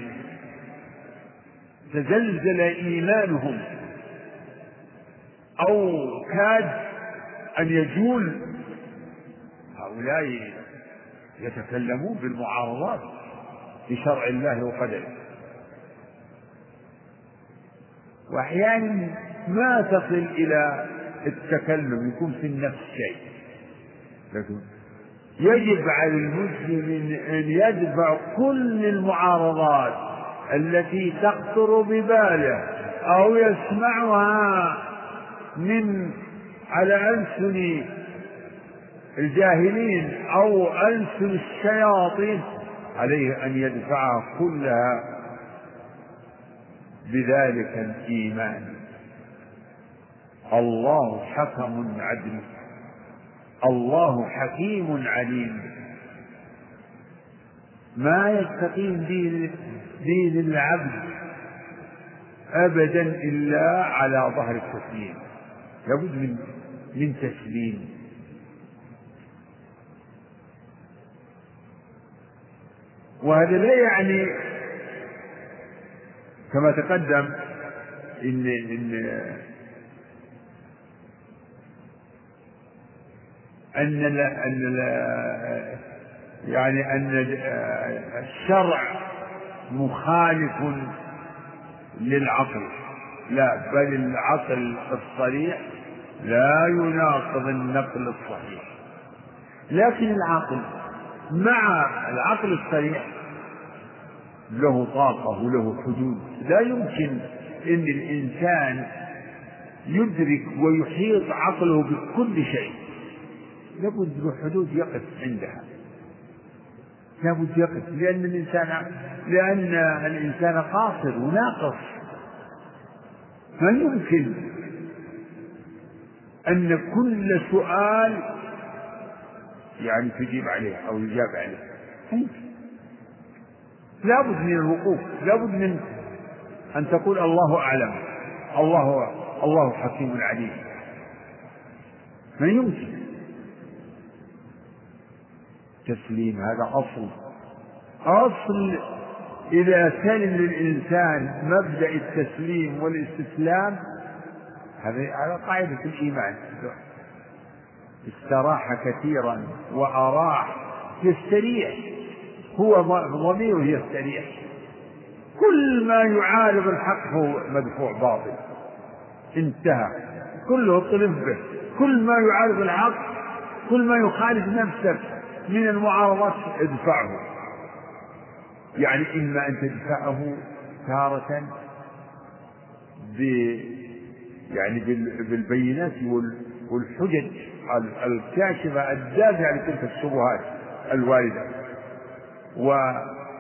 تزلزل إيمانهم. أو كاد أن يجول. هؤلاء يتكلمون بالمعارضات لشرع الله وقدره. وأحيانا ما تصل إلى التكلم يكون في النفس شيء. لكن يجب على المسلم أن يدفع كل المعارضات التي تخطر بباله أو يسمعها من على ألسن الجاهلين أو ألسن الشياطين عليه أن يدفعها كلها بذلك الإيمان. الله حكم عدل. الله حكيم عليم. ما يستقيم دين دين العبد أبدا إلا على ظهر التسليم. لابد من من تسليم. وهذا لا يعني كما تقدم إن إن أن لا أن لا يعني أن الشرع مخالف للعقل. لا بل العقل الصريح لا يناقض النقل الصحيح. لكن العقل مع العقل الصريح له طاقة وله حدود. لا يمكن أن الإنسان يدرك ويحيط عقله بكل شيء. لابد له حدود يقف عندها. لابد يقف لأن الإنسان لأن الإنسان قاصر وناقص. ما يمكن أن كل سؤال يعني تجيب عليه أو يجاب عليه. لابد من الوقوف لابد من أن تقول الله أعلم الله الله حكيم عليم. ما يمكن. تسليم هذا أصل. أصل إذا سلم للإنسان مبدأ التسليم والاستسلام هذه على قاعدة الإيمان. استراح كثيرا وأراح يستريح. هو ضميره يستريح. كل ما يعارض الحق هو مدفوع باطل. انتهى. كله اطلب به. كل ما يعارض الحق كل ما يخالف نفسك من المعارضات ادفعه. يعني إما أن تدفعه تارة يعني بالبينات والحجج الكاشفة الدافعة لتلك الشبهات الواردة.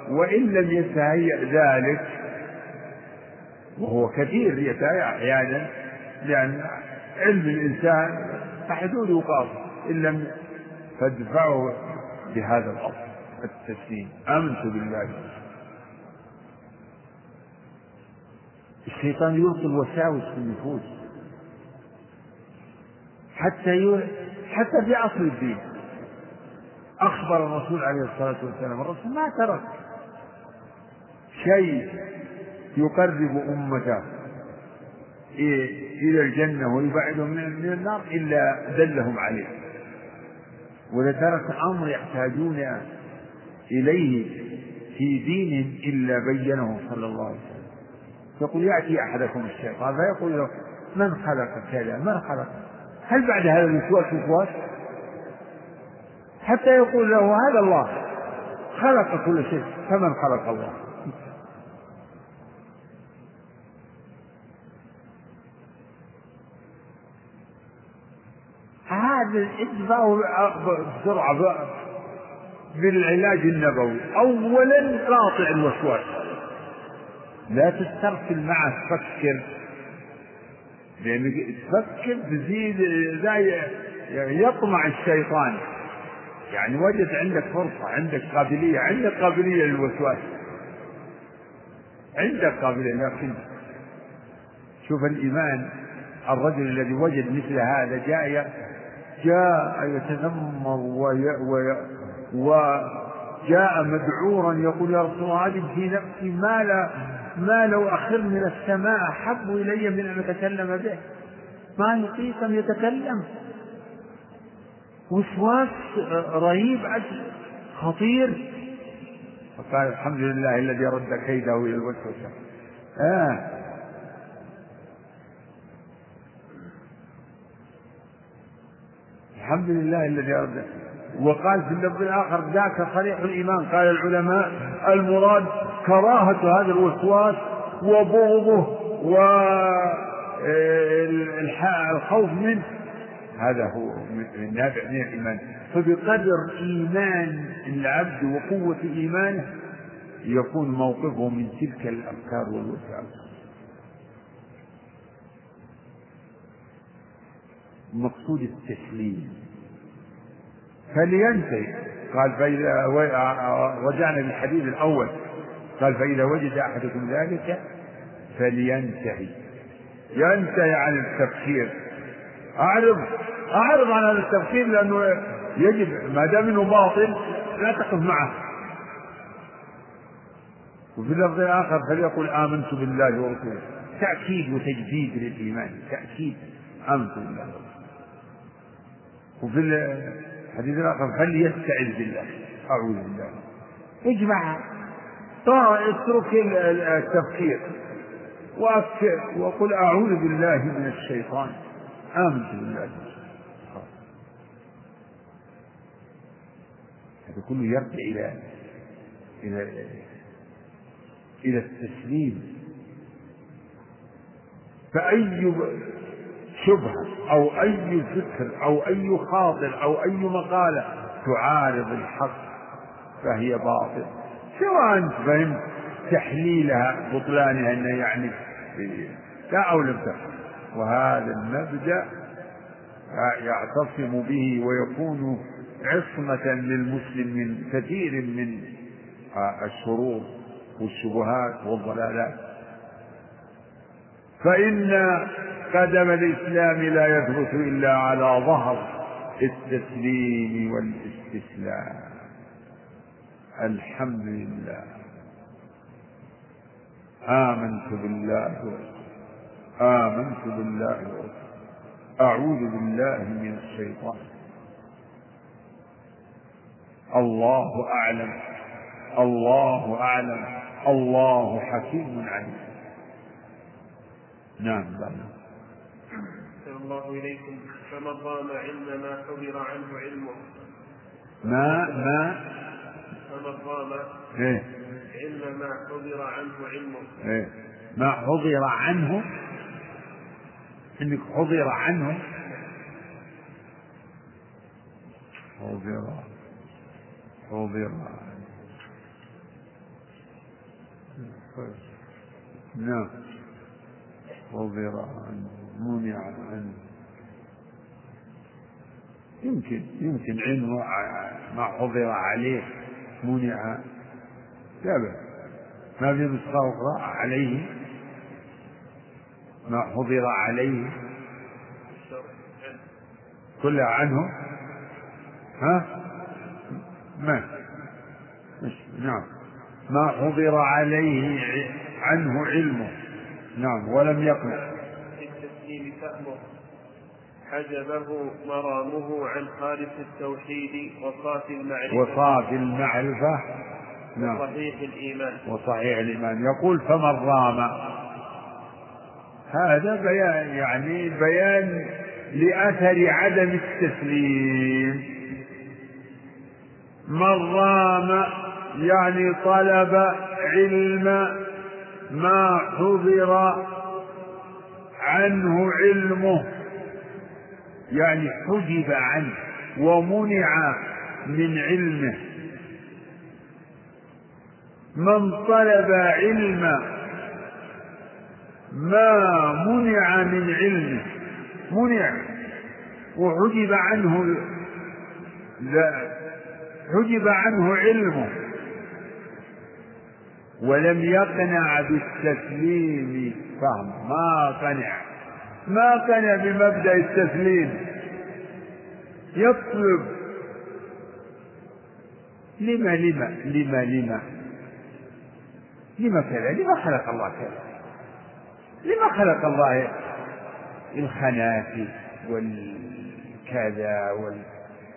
وإن لم يتهيأ ذلك وهو كثير يتهيأ أحيانا لأن علم الإنسان حدود قاصر إن لم فادفعه بهذا الأصل التسليم. آمنت بالله. الشيطان يلقي الوساوس في النفوس. حتى. حتى في عصر الدين أخبر الرسول عليه الصلاة والسلام الرسول ما ترك شيء يقرب أمته إلى الجنة ويبعدهم من النار إلا دلهم عليه ولترك أمر يحتاجون إليه في دين إلا بينه صلى الله عليه وسلم يقول يأتي أحدكم الشيطان فيقول له من خلق كذا من خلق هل بعد هذا الوسواس وسواس؟ حتى يقول له هذا الله. خلق كل شيء. فمن خلق الله؟ هذا ادفعه بسرعة بالعلاج النبوي. أولا قاطع الوسواس. لا تسترسل معه تفكر لأنك تفكر تزيد زي يطمع الشيطان. يعني وجد عندك فرصة عندك قابلية عندك قابلية للوسواس. عندك قابلية لكن شوف الإيمان الرجل الذي وجد مثل هذا جاء جاء يتذمر وي وي وجاء مذعورا يقول يا رسول الله هذه في نفسي ما لا ما لو أخر من السماء أحب إلي من أن أتكلم به. ما يطيق أن يتكلم. وسواس رهيب خطير. فقال الحمد لله الذي رد كيده إلى الوسوسة آه. الحمد لله الذي رد. وقال في اللفظ الآخر ذاك صريح الإيمان. قال العلماء المراد كراهة هذا الوسواس وبغضه والخوف منه. هذا هو نابع من الإيمان. فبقدر إيمان العبد وقوة إيمانه يكون موقفه من تلك الأفكار والوساوس مقصود التسليم. فلينتهي. قال فإذا رجعنا للحديث الأول. قال فإذا وجد أحدكم ذلك فلينتهي. ينتهي عن التفكير أعرض. أعرض عن هذا التفكير لأنه يجب ما دام إنه باطل لا تقف معه. وفي اللفظ الآخر فليقل آمنت بالله ورسوله. تأكيد وتجديد للإيمان. تأكيد. آمنت بالله ورسوله. وفي الحديث الآخر فليستعذ بالله. أعوذ بالله. اجمع اترك التفكير. وقل أعوذ بالله من الشيطان. آمنت بالله هذا كله يرجع إلى إلى إلى التسليم. فأي شبهة أو أي فكر أو أي خاطر أو أي مقالة تعارض الحق فهي باطل سواء أنت فهمت تحليلها بطلانها أنه يعني لا أو لم تفهم. وهذا المبدأ يعتصم به ويكون عصمة للمسلم من كثير من الشرور والشبهات والضلالات. فإن قدم الإسلام لا يثبت إلا على ظهر التسليم والاستسلام. الحمد لله. آمنت بالله آمنت بالله أعوذ بالله من الشيطان. الله أعلم. الله أعلم. الله حكيم عليم. نعم بلى. الله إليكم. فمن رام علم ما حضر عنه علمه. ما ما؟ فمن رام إيه؟ علم ما حضر عنه علمه إيه؟ ما حضر عنه؟ إنك حضر عنه. حضر. حضر. نعم. حضر عنه. منع عنه. يمكن يمكن علم ما حضر عليه. منع. لا ما في نسخة أخرى عليه. ما حضر عليه. كلها عنه. ها؟ ما. نعم. ما حضر عليه عنه علمه. نعم. ولم يقنع التسليم فهمه حجبه مرامه عن خالص التوحيد وصافي المعرفة. وصافي المعرفة. نعم. وصحيح الإيمان. وصحيح الإيمان. يقول فمن رام. هذا بيان يعني بيان لأثر عدم التسليم. من رام يعني طلب علم ما حضر عنه علمه. يعني حجب عنه ومنع من علمه. من طلب علم ما منع من علمه. منع. وحجب عنه حجب عنه علمه. ولم يقنع بالتسليم فهم ما قنع. ما قنع بمبدأ التسليم. يطلب. لما لما لما لما؟ لما كذا؟ لما خلق الله كذا؟ لما خلق الله الخنافي والكذا وال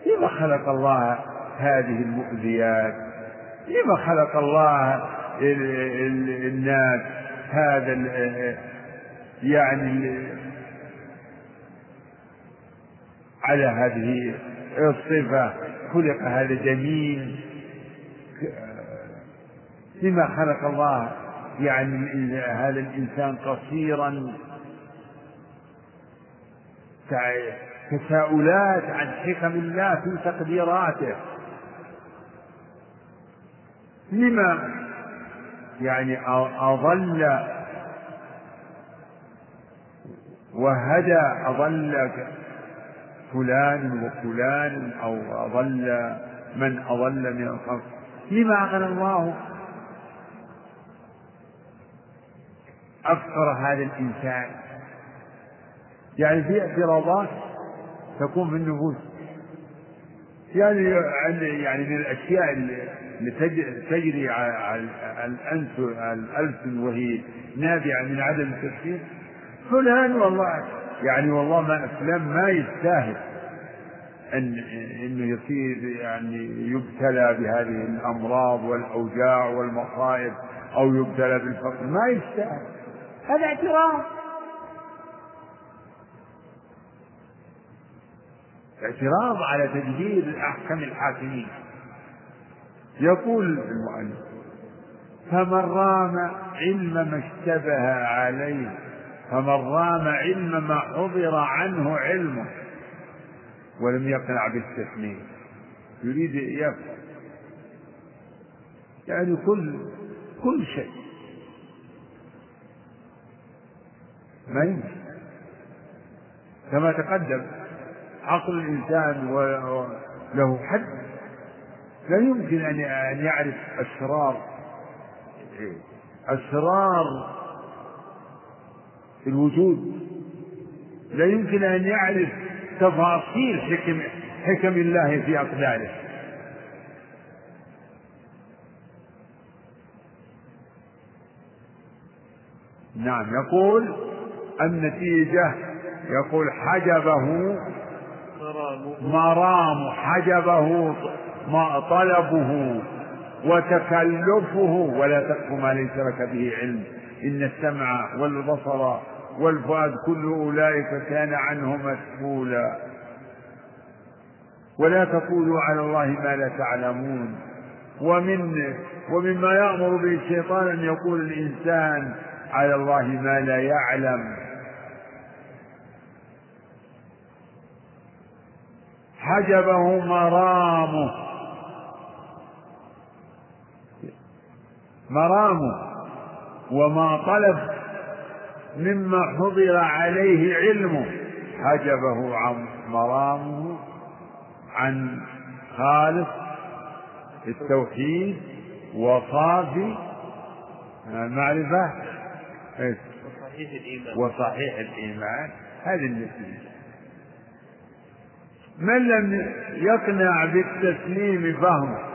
لما خلق الله هذه المؤذيات؟ لما خلق الله الناس هذا يعني على هذه الصفة. خلق هذا جميل. لما خلق الله يعني هذا الإنسان قصيرا. تساؤلات عن حكم الله في تقديراته. لما يعني أضل وهدى أضل فلان وفلان أو أضل من أضل من الخلق. لما أغنى الله أفقر هذا الإنسان. يعني في اعتراضات تكون في النفوس. يعني يعني من الأشياء اللي تجري على الألسن وهي نابعة من عدم التفكير. فلان والله يعني والله ما فلان ما يستاهل أن إنه يصير يعني يبتلى بهذه الأمراض والأوجاع والمصائب أو يبتلى بالفقر ما يستاهل. هذا اعتراف. اعتراض على تدبير أحكم الحاكمين. يقول المؤلف فمن رام علم ما اشتبه عليه فمن رام علم ما حضر عنه علمه ولم يقنع بالتسليم. يريد يفهم. يعني كل كل شيء. ما يمكن. كما تقدم عقل الإنسان له حد. لا يمكن أن يعرف أسرار أسرار الوجود. لا يمكن أن يعرف تفاصيل حكم حكم الله في أقداره. نعم يقول النتيجة يقول حجبه مرام حجبه ما طلبه وتكلفه ولا تقف ما ليس لك به علم إن السمع والبصر والفؤاد كل أولئك كان عنه مسؤولا. ولا تقولوا على الله ما لا تعلمون. ومن ومما يأمر به الشيطان أن يقول الإنسان على الله ما لا يعلم. حجبه مرامه. مرامه. وما طلب مما حضر عليه علمه حجبه عن مرامه عن خالص التوحيد وصافي المعرفة وصحيح الإيمان. وصحيح الإيمان. هذه النتيجة. من لم يقنع بالتسليم فهمه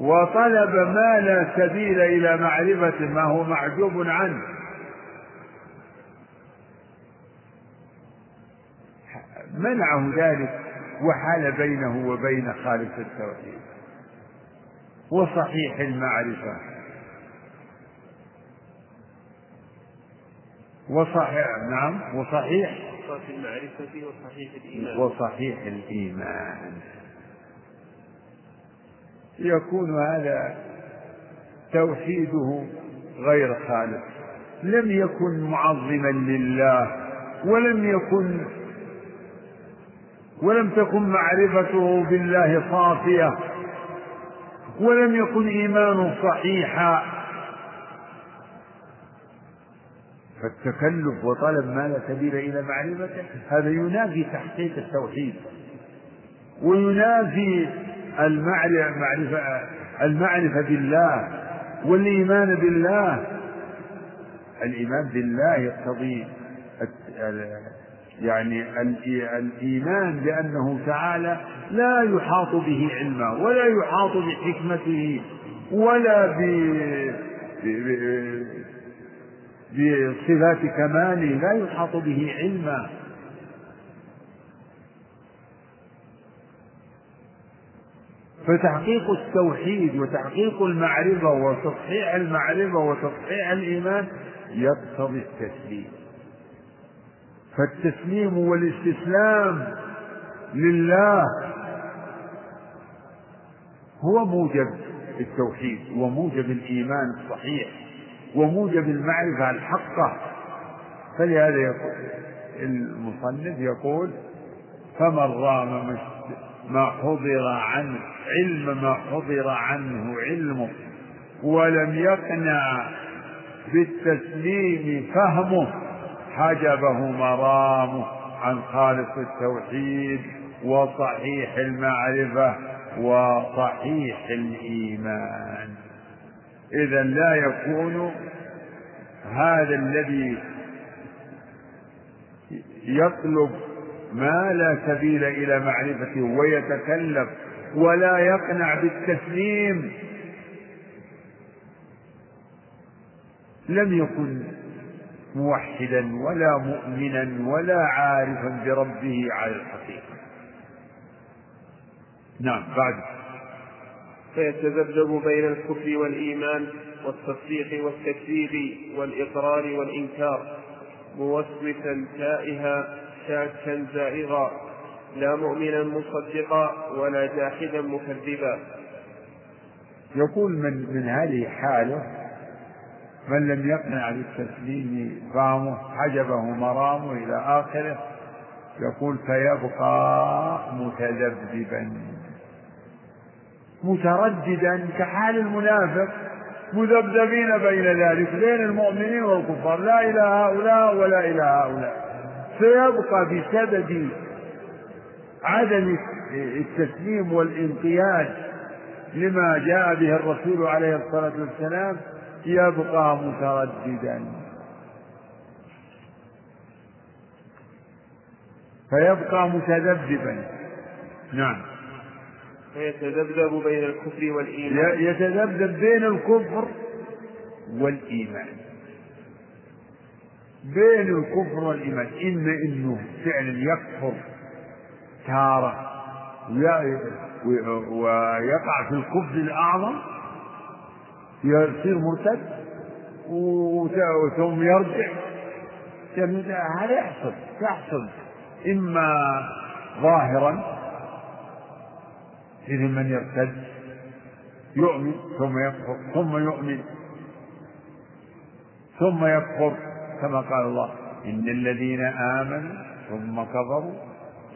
وطلب ما لا سبيل إلى معرفة ما هو معجوب عنه. منعه ذلك وحال بينه وبين خالق التوحيد. وصحيح المعرفة. وصحيح نعم وصحيح في المعرفة وصحيح الإيمان. وصحيح الإيمان. يكون هذا توحيده غير خالص. لم يكن معظما لله ولم يكن ولم تكن معرفته بالله صافية ولم يكن إيمانه صحيحا. فالتكلف وطلب ما لا سبيل إلى معرفته هذا ينافي تحقيق التوحيد وينافي المعرفة المعرفة بالله والإيمان بالله. الإيمان بالله يقتضي يعني الإيمان بأنه تعالى لا يحاط به علما ولا يحاط بحكمته ولا ب بصفات كماله لا يحاط به علما فتحقيق التوحيد وتحقيق المعرفة وتصحيح المعرفة وتصحيح الإيمان يقتضي التسليم. فالتسليم والاستسلام لله. هو موجب التوحيد وموجب الإيمان الصحيح وموجب المعرفة الحقة. فلهذا يقول المصنف يقول فمن رام ما حضر عنه علم ما حضر عنه علمه ولم يقنع بالتسليم فهمه حجبه مرامه عن خالص التوحيد وصحيح المعرفة وصحيح الإيمان. إذا لا يكون هذا الذي يطلب ما لا سبيل إلى معرفته ويتكلف ولا يقنع بالتسليم. لم يكن موحدا ولا مؤمنا ولا عارفا بربه على الحقيقة. نعم بعد. فيتذبذب بين الكفر والإيمان والتصديق والتكذيب والإقرار والإنكار موسوسا تائها شاكا زائغا لا مؤمنا مصدقا ولا جاحدا مكذبا. يقول من من هذه حاله من لم يقنع بالتسليم فهمه حجبه مرامه إلى آخره يقول فيبقى متذبذبا. مترددا كحال المنافق مذبذبين بين ذلك بين المؤمنين والكفار لا إلى هؤلاء ولا إلى هؤلاء. فيبقى بسبب عدم التسليم والانقياد لما جاء به الرسول عليه الصلاة والسلام يبقى مترددا. فيبقى متذبذبا. نعم. فيتذبذب بين الكفر والإيمان. يتذبذب بين الكفر والإيمان. بين الكفر والإيمان إما إنه فعلا يكفر تارة ويقع في الكفر الأعظم يصير مرتد ثم يرجع. هذا يحصل يحصل. إما ظاهرا إذ من يرتد يؤمن ثم يكفر ثم يؤمن ثم يكفر. كما قال الله إن الذين آمنوا ثم كفروا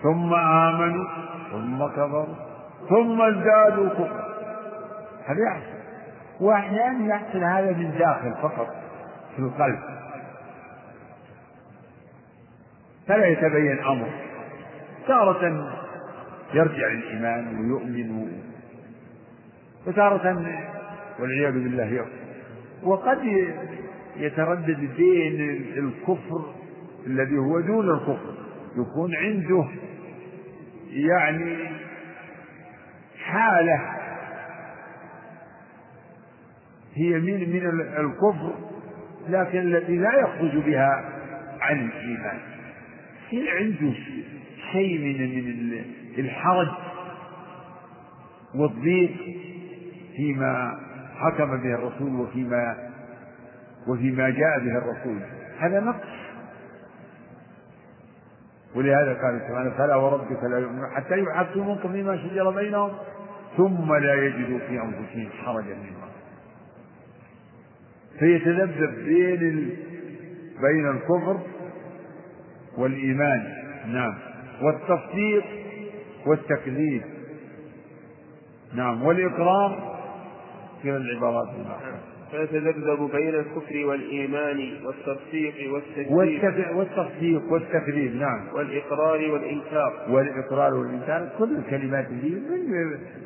ثم آمنوا ثم كفروا ثم ازدادوا كفرا. هذا يحصل؟ وأحيانا يحصل هذا من داخل فقط في القلب. فلا يتبين أمر. تارة يرجع للإيمان ويؤمن. وتارة والعياذ بالله يكفر وقد يتردد بين الكفر الذي هو دون الكفر يكون عنده يعني حالة هي من من الكفر لكن التي لا يخرج بها عن الإيمان. في عنده شيء من من الحرج والضيق فيما حكم به الرسول وفيما وفيما جاء به الرسول. هذا نقص. ولهذا قال سبحانه فلا وربك لا يؤمنون. حتى يحكموك فيما شجر بينهم ثم لا يجدوا في أنفسهم حرجا مما فيتذبذب بين ال... بين الكفر والإيمان. نعم. والتصديق والتكذيب. نعم. والإقرار في العبارات الأخرى فيتذبذب بين الكفر والإيمان والتصديق والتكذيب والتصديق والتكذيب نعم. والإقرار والإنكار. والإقرار والإنكار كل الكلمات دي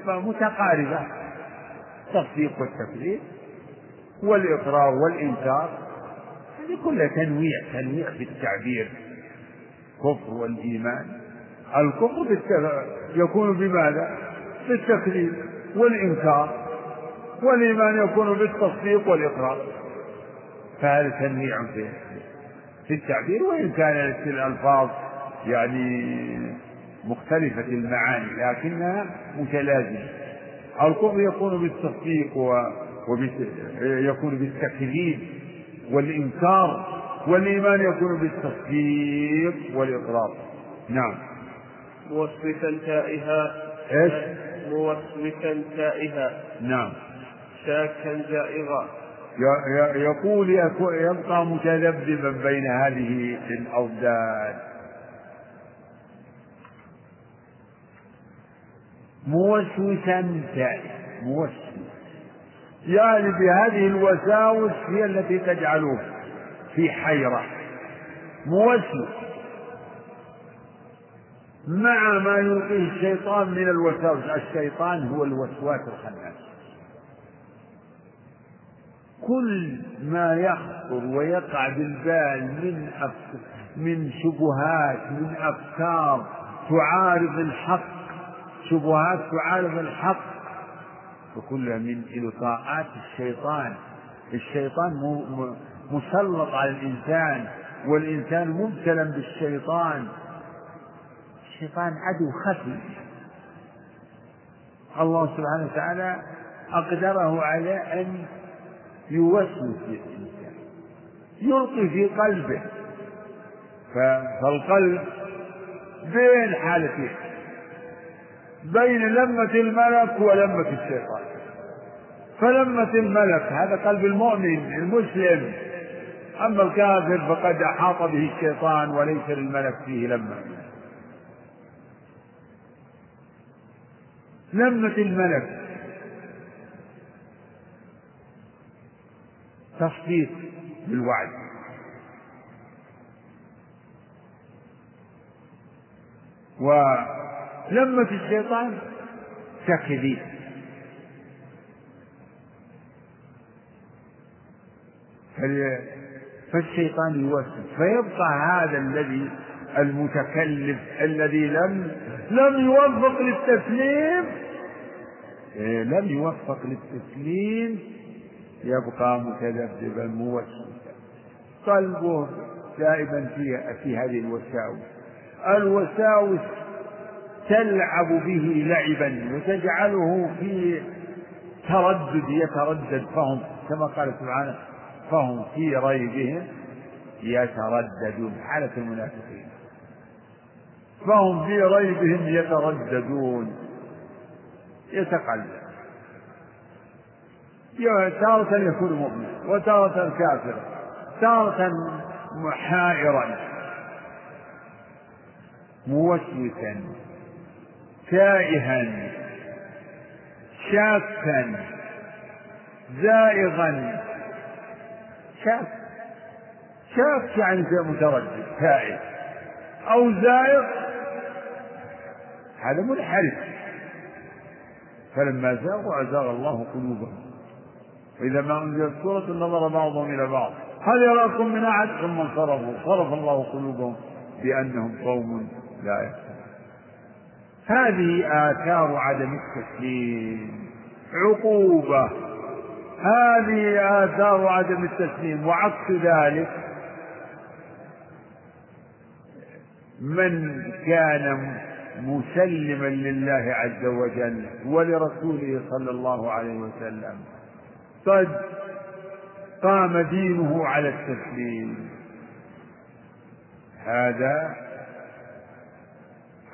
متقاربة. التصديق والتكذيب والإقرار والإنكار هذه كلها تنويع تنويع في التعبير. كفر والإيمان. الكفر يكون بماذا؟ بالتكذيب والإنكار. والإيمان يكون بالتصديق والإقرار. فهذا تنويع في في التعبير وإن كانت الألفاظ يعني مختلفة المعاني لكنها متلازمة. الكفر يكون بالتصديق ويكون بالتكذيب والإنكار والإيمان يكون بالتصديق والإقرار. نعم. موسوسا تائها. إيش؟ موسوسا تائها. نعم. شاكا زائغا يقول يبقى متذبذبا بين هذه الأضداد موسوسا تائها موسوس. يعني بهذه الوساوس هي التي تجعله في حيرة. موسوس. مع ما يلقيه الشيطان من الوساوس الشيطان هو الوسواس الخناس كل ما يخطر ويقع بالبال من من شبهات من أفكار تعارض الحق شبهات تعارض الحق. وكلها من إلقاءات الشيطان. الشيطان مسلط على الإنسان والإنسان مبتلى بالشيطان. الشيطان عدو خفي. الله سبحانه وتعالى أقدره على أن يوسوس للإنسان يلقي في قلبه. فالقلب بين حالتين بين لمة الملك ولمة الشيطان. فلمة الملك هذا قلب المؤمن المسلم. أما الكافر فقد أحاط به الشيطان وليس للملك فيه لمة. لمة الملك. تصديق بالوعد. ولمة الشيطان تكذيب. فالشيطان يوسوس. فيبقى هذا الذي المتكلف الذي لم لم يوفق للتسليم إيه، لم يوفق للتسليم يبقى متذبذبا موسوسا. قلبه دائما في في هذه الوساوس. الوساوس تلعب به لعبا وتجعله في تردد يتردد. فهم كما قال سبحانه فهم في ريبهم يترددون حالة المنافقين. فهم في ريبهم يترددون يتقلب. تارة يكون مؤمنا وتارة كافرا تارة حائرا موسوسا تائها شاكا زائغا. شاك شاك يعني متردد تائه أو زائغ هذا منحرف. فلما زاغوا أزاغ الله قلوبهم. وإذا ما أنزلت سورة نظر بعضهم إلى بعض. هل يراكم من أحد؟ ثم انصرفوا صرف الله قلوبهم بأنهم قوم لا يفقهون. هذه آثار عدم التسليم. عقوبة. هذه آثار عدم التسليم. وعكس ذلك من كان مسلما لله عز وجل ولرسوله صلى الله عليه وسلم قد قام دينه على التسليم. هذا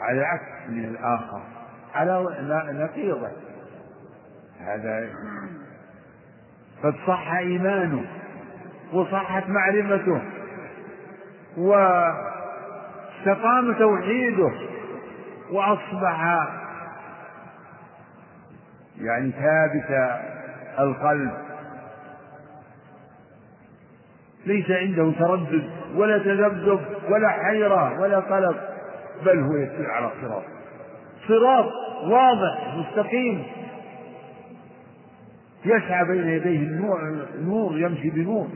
على عكس من الآخر. على نقيضه. هذا قد صح إيمانه وصحت معرفته واستقام توحيده وأصبح يعني ثابت القلب. ليس عنده تردد ولا تذبذب ولا حيرة ولا قلق بل هو يسير على صراط. صراط واضح مستقيم. يسعى بين يديه النور نور يمشي بنور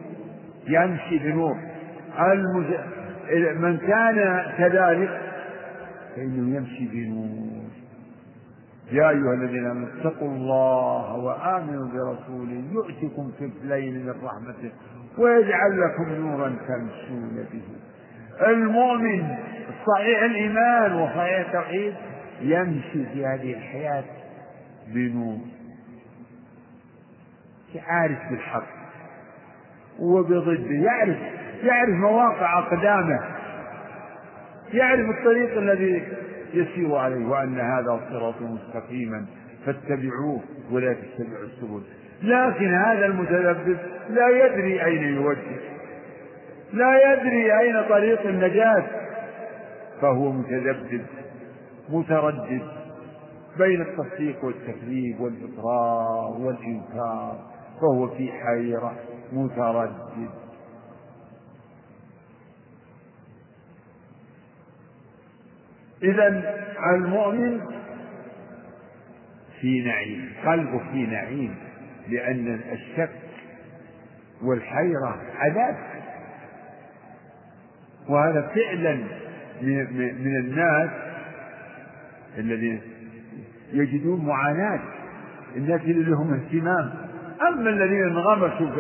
يمشي بنور. المز... من كان كذلك فإنه يمشي بنور. يا أيها الذين آمنوا اتقوا الله وآمنوا برسوله يؤتكم كفلين من رحمته ويجعل لكم نورا تمشون به. المؤمن صحيح الإيمان وصحيح التوحيد يمشي في هذه الحياة بنور. عارف بالحق وبضده يعرف يعرف مواقع أقدامه يعرف الطريق الذي يسير عليه وأن هذا صراط مستقيما فاتبعوه ولا تتبعوا السبل. لكن هذا المتلبس لا يدري أين يوجه لا يدري أين طريق النجاة. فهو متذبذب متردد بين التصديق والتكذيب والإقرار والإنكار فهو في حيرة متردد. إذا المؤمن في نعيم قلبه في نعيم لأن الشك والحيرة عذاب. وهذا فعلا من الناس الذين يجدون معاناة الناس اللي لهم اهتمام. أما الذين انغمسوا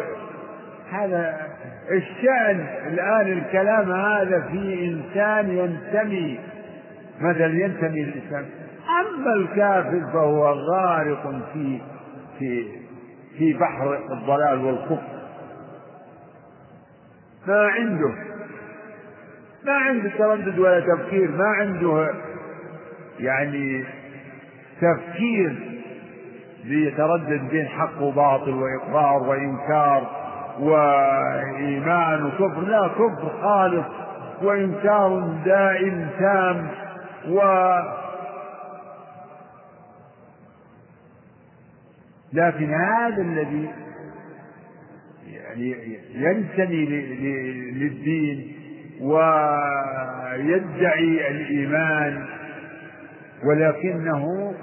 هذا الشأن الآن الكلام هذا في إنسان ينتمي مثلا ينتمي للإسلام أما الكافر فهو غارق في في في بحر الضلال والكفر. ما عنده ما عنده تردد ولا تفكير ما عنده يعني تفكير ليتردد بين حق وباطل وإقرار وإنكار وإيمان وكفر. لا كفر خالص وإنكار دائم تام. و لكن هذا الذي يعني ينتمي للدين ويدعي الإيمان ولكنه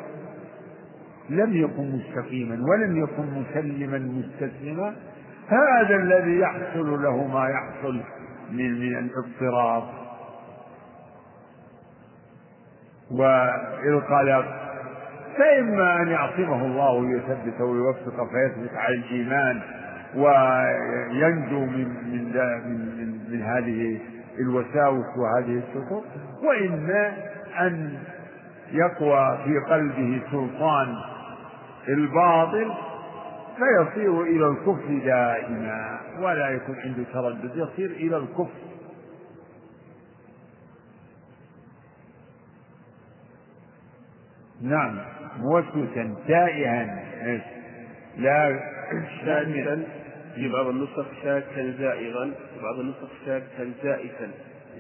لم يكن مستقيما ولم يكن مسلما مستسلما هذا الذي يحصل له ما يحصل من من الاضطراب. والقلق فإما أن يعصمه الله ويثبته ويوفقه فيثبت على الإيمان وينجو من من من, من, من هذه الوساوس وهذه السقوط وإما أن يقوى في قلبه سلطان الباطل فيصير إلى الكفر دائما ولا يكون عنده تردد يصير إلى الكفر. نعم موسوسا تائها لا شاكا. في بعض النسخ شاكا زائغا في بعض النسخ شاكا زائفا.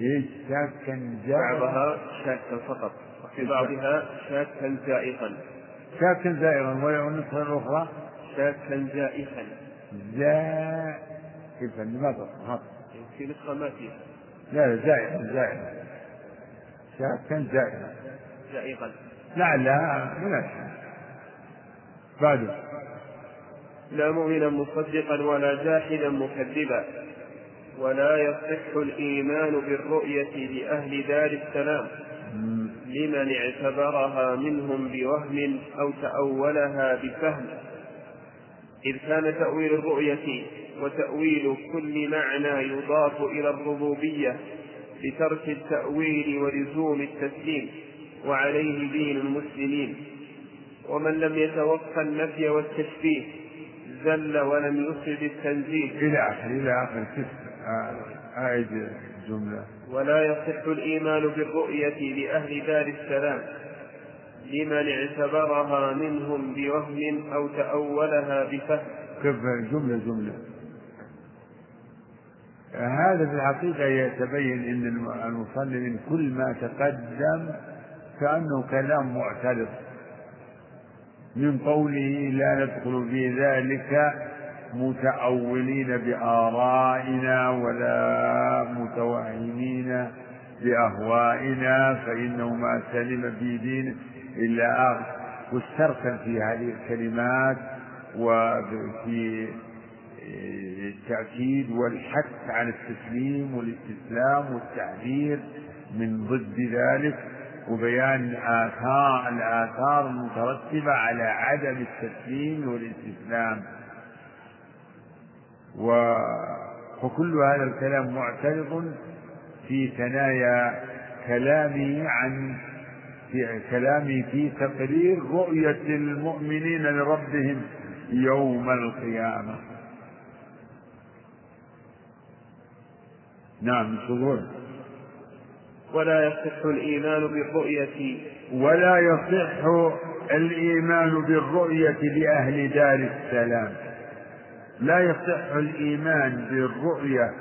إيش؟ شاكا زائغا بعضها شاكا فقط وفي بعضها شاكا زائغا شاكا زائغا والنسخة الأخرى شاكا زائفا. زائفا لماذا تصحح؟ في نسخة ما فيها. لا لا زائغا زائغا شاكا زائغا زائغا لا لا مناسب بعده لا مؤمنا مصدقا ولا جاحدا مكذبا ولا يصح الإيمان بالرؤية لأهل دار السلام. لمن اعتبرها منهم بوهم أو تأولها بفهم. إذ كان تأويل الرؤية وتأويل كل معنى يضاف إلى الربوبية بترك التأويل ولزوم التسليم. وعليه دين المسلمين. ومن لم يتوقع النفي والتشبيه زل ولم يفرد التنزيل إلى آخر إلى آخر أعد الجملة ولا يصح الإيمان بالرؤية لأهل دار السلام لمن اعتبرها منهم بوهم أو تأولها بفهم. كيف جملة جملة. هذا في الحقيقة يتبين أن المصلي كل ما تقدم كأنه كلام معترض من قوله لا ندخل في ذلك متأولين بآرائنا ولا متوهمين بأهوائنا فإنه ما سلم في دينه إلا آخر واسترسل في هذه الكلمات وفي التأكيد والحث على التسليم والإستسلام والتحذير من ضد ذلك. وبيان آثار الآثار المترتبة على عدم التسليم والاستسلام و فكل هذا الكلام معترض في ثنايا كلامه عن في كلامه في تقرير رؤية المؤمنين لربهم يوم القيامة. نعم تقول ولا يصح الإيمان بالرؤية. ولا يصح الإيمان بالرؤية لأهل دار السلام. لا يصح الإيمان بالرؤية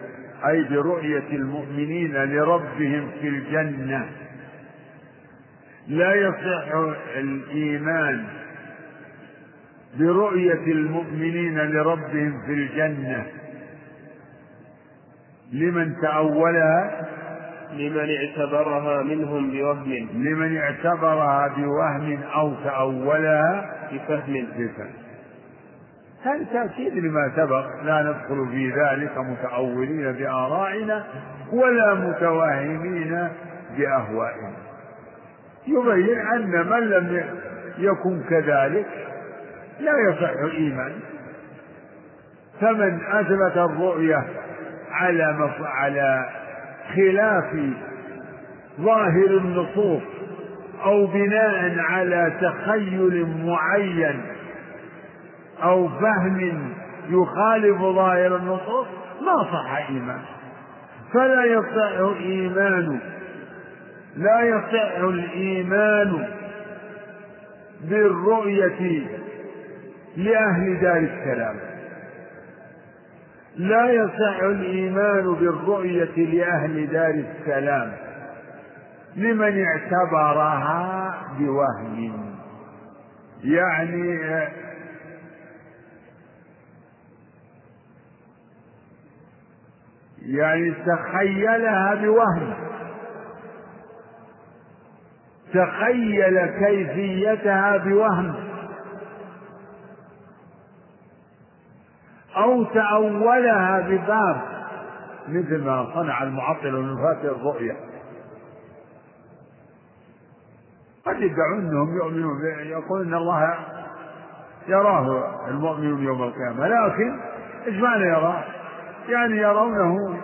أي برؤية المؤمنين لربهم في الجنة. لا يصح الإيمان برؤية المؤمنين لربهم في الجنة. لمن تأولها؟ لمن اعتبرها منهم بوهم. لمن اعتبرها بوهم أو تأولها بفهم. بفهم. هذا تأكيد لما سبق لا ندخل في ذلك متأولين بآرائنا ولا متوهمين بأهوائنا. يبين أن من لم يكن كذلك لا يصح الإيمان. فمن أثبت الرؤية على على خلاف ظاهر النصوص أو بناء على تخيل معين أو فهم يخالف ظاهر النصوص ما صح إيمان. فلا يصح إيمان لا يصح الإيمان بالرؤية لأهل دار السلام. لا يصح الإيمان بالرؤية لأهل دار السلام لمن اعتبرها بوهم. يعني يعني تخيلها بوهم. تخيل كيفيتها بوهم. أو تأولها بباب مثل ما صنع المعطل من فاتح الرؤيا. قد يدعون أنهم يؤمنون يقول إن الله يراه المؤمن يوم القيامة لكن إيش معنى يراه؟ يعني يرونه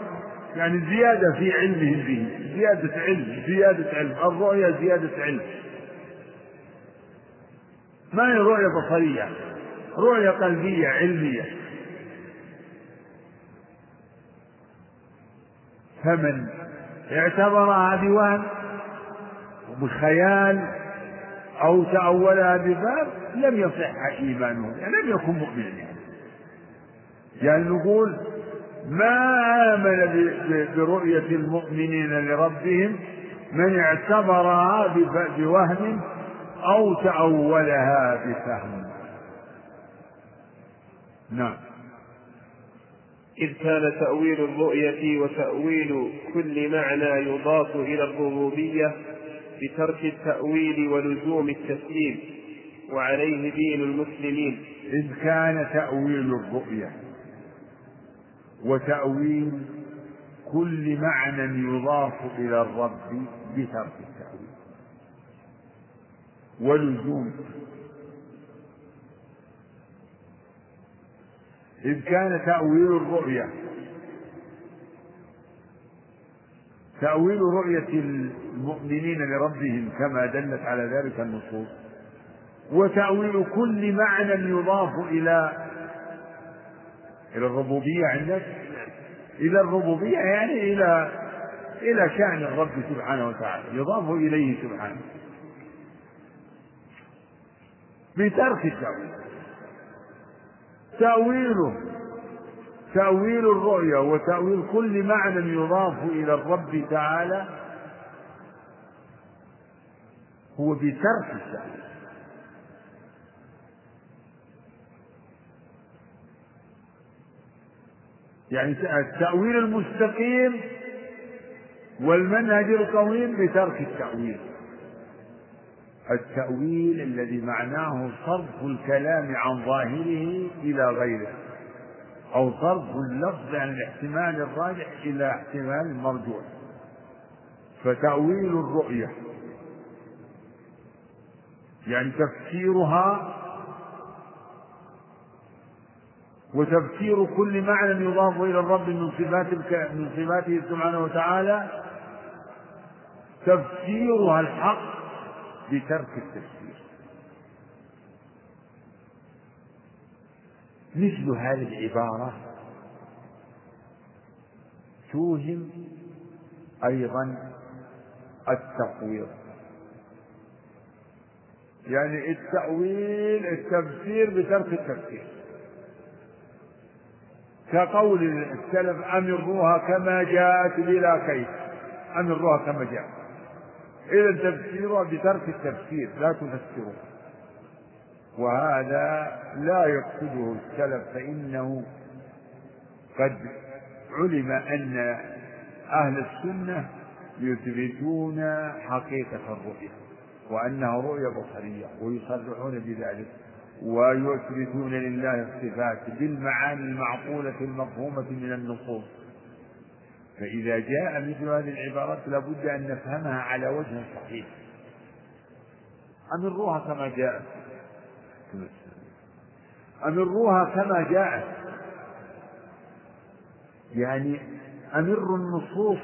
يعني زيادة في علمهم به زيادة علم زيادة علم الرؤيا زيادة علم. ما هي رؤية بصرية؟ رؤية قلبية علمية. فمن اعتبرها بوهم وبخيال أو تأولها بباب لم يصح إيمانه يعني لم يكن مؤمنا يعني. يعني نقول ما آمن برؤية المؤمنين لربهم من اعتبرها بوهم أو تأولها بفهم. نعم. إذ كان تأويل الرؤية وتأويل كل معنى يضاف إلى الربوبية بترك التأويل ولزوم التسليم وعليه دين المسلمين. إذ كان تأويل الرؤية وتأويل كل معنى يضاف إلى الرب بترك التأويل ولزوم إذ كان تأويل الرؤية تأويل رؤية المؤمنين لربهم كما دلت على ذلك النصوص. وتأويل كل معنى يضاف إلى إلى الربوبية عندك. إلى الربوبية يعني إلى إلى شأن الرب سبحانه وتعالى. يضاف إليه سبحانه. بترك التأويل. تأويله. تأويل الرؤيا وتأويل كل معنى يضاف إلى الرب تعالى هو بترك التأويل. يعني التأويل المستقيم والمنهج القويم بترك التأويل. التأويل الذي معناه صرف الكلام عن ظاهره إلى غيره أو صرف اللفظ عن الاحتمال الراجح إلى احتمال مرجوح فتأويل الرؤية يعني تفسيرها وتفسير كل معنى يضاف إلى الرب من صفات من صفاته سبحانه وتعالى تفسيرها الحق بترك التفسير. مثل هذه العبارة توهم أيضا التقويض. يعني التأويل التفسير بترك التفسير. كقول السلف أمروها كما جاءت بلا كيف. أمروها كما جاءت. إذا تفسيرها بترك التفسير لا تفسره. وهذا لا يقصده السلف فإنه قد علم أن أهل السنة يثبتون حقيقة الرؤية وأنها رؤية بصرية ويصرحون بذلك ويثبتون لله الصفات بالمعاني المعقولة المفهومة من النصوص. فإذا جاء مثل هذه العبارات لابد أن نفهمها على وجه صحيح. أمروها كما جاءت. أمروها كما جاءت. يعني أمروا النصوص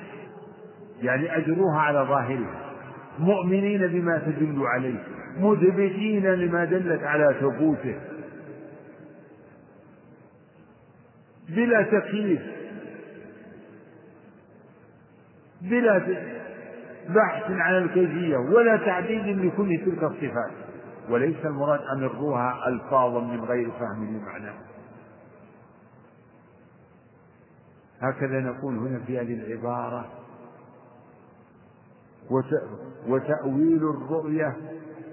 يعني أجروها على ظاهرها. مؤمنين بما تدل عليه. مثبتين لما دلت على ثبوته. بلا تكليف. بلا بحث عن الكيفية ولا تعديل لكل تلك الصفات. وليس المراد أن نروها ألفاظا من غير فهم لمعناه هكذا نقول هنا في هذه العبارة وتأويل الرؤية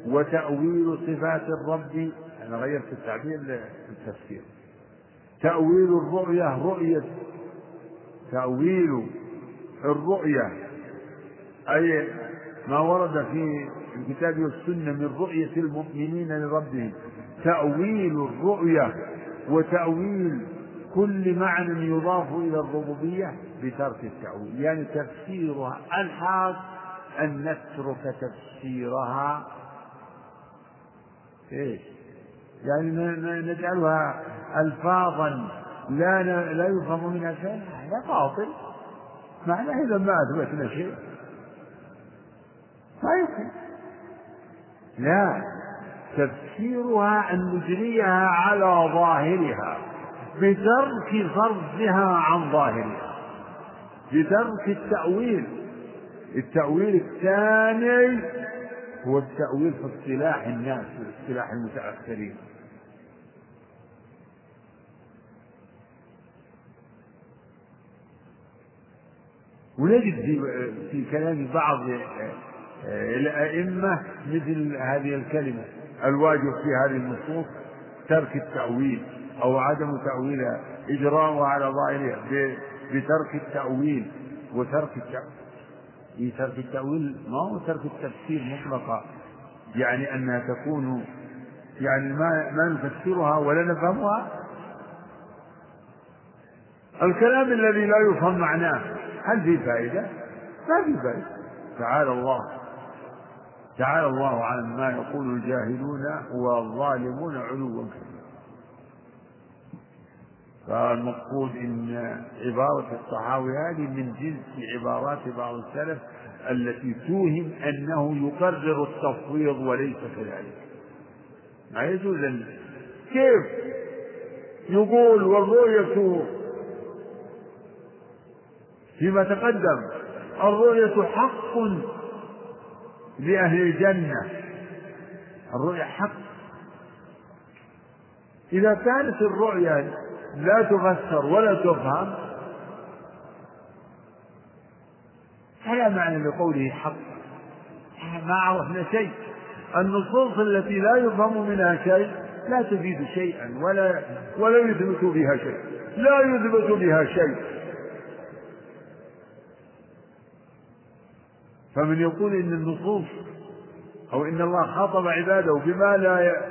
وتأويل صفات الرب. أنا غيرت التعبير للتفسير. تأويل الرؤية رؤية تأويل الرؤية أي ما ورد في الكتاب والسنة من رؤية المؤمنين لربهم. تأويل الرؤية وتأويل كل معنى يضاف إلى الربوبية بترك التأويل. يعني تفسيرها الحاق أن نترك تفسيرها. إيش يعني نجعلها ألفاظا لا لا يفهم منها شيء هذا باطل. معناه إذا ما أثبتنا شيء. ما يمكن. لا. تفسيرها أن نجريها على ظاهرها. بترك صرفها عن ظاهرها. بترك التأويل. التأويل الثاني هو التأويل في اصطلاح الناس في اصطلاح المتأخرين. ونجد في كلام بعض الأئمة مثل هذه الكلمة الواجب في هذه النصوص ترك التأويل أو عدم تأويلها إجراءها على ظاهرها بترك التأويل وترك التأويل ترك التأويل ما هو ترك التفسير مطلقا يعني أنها تكون يعني ما ما نفسرها ولا نفهمها. الكلام الذي لا يفهم معناه هل في فائدة؟ ما في فائدة. تعالى الله. تعالى الله عن ما يقول الجاهلون والظالمون علوا كبيرا. فالمقصود إن عبارة الطحاوي هذه من جنس عبارات بعض السلف التي توهم أنه يقرر التفويض وليس كذلك. ما يجوز كيف؟ يقول والرؤية فيما تقدم الرؤية حق لأهل الجنة. الرؤية حق. إذا كانت الرؤيا لا تفسر ولا تفهم فلا معنى لقوله حق. ما عرفنا شيء. النصوص التي لا يفهم منها شيء لا تفيد شيئا ولا ولا يثبت بها شيء. لا يثبت بها شيء. فمن يقول إن النصوص أو إن الله خاطب عباده بما لا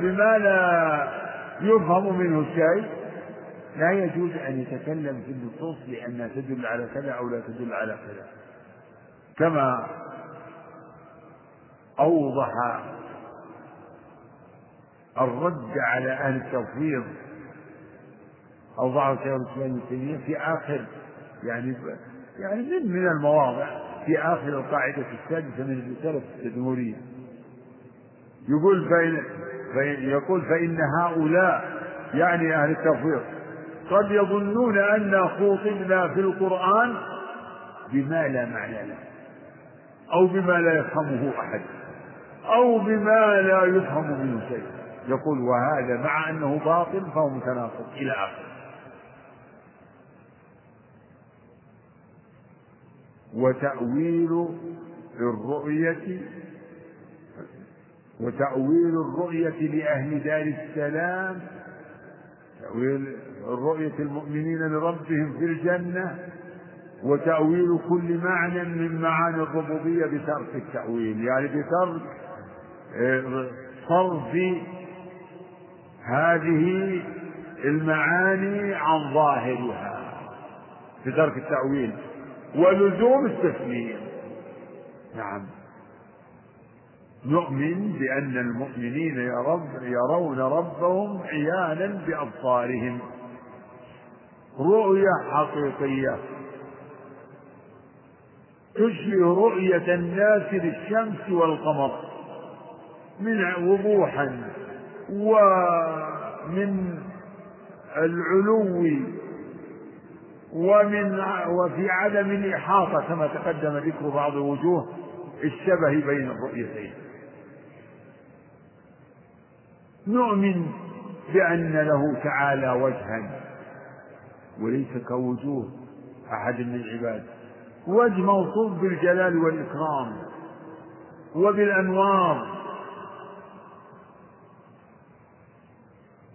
بما لا يفهم منه شيء لا يجوز أن يتكلم في النصوص لانها تدل على كذا أو لا تدل على كذا. كما أوضح الرد على أهل التوفيق اوضحه شيخ تيمية في آخر يعني يعني من من المواضع. في آخر القاعدة السادسة من الرسالة التدمرية يقول فإن, فإن يقول فإن هؤلاء يعني أهل التفويض قد يظنون أن خوطبنا في القرآن بما لا معنى له أو بما لا يفهمه أحد أو بما لا يفهم منه شيء. يقول وهذا مع أنه باطل فهو متناقض إلى آخره. وتأويل الرؤية وتأويل الرؤية لأهل دار السلام. تأويل رؤية المؤمنين لربهم في الجنة وتأويل كل معنى من معاني الربوبية بترك التأويل. يعني بترك آه، صرف هذه المعاني عن ظاهرها بترك التأويل. ولزوم التسليم. نعم. نؤمن بأن المؤمنين يرون ربهم عيانا بأبصارهم. رؤية حقيقية. تشبه رؤية الناس للشمس والقمر. من وضوحا ومن العلو ومن وفي عدم الإحاطة كما تقدم ذكر بعض وجوه الشبه بين الرؤيتين. نؤمن بأن له تعالى وجها وليس كوجوه أحد من العباد. وجه موصوف بالجلال والإكرام وبالأنوار.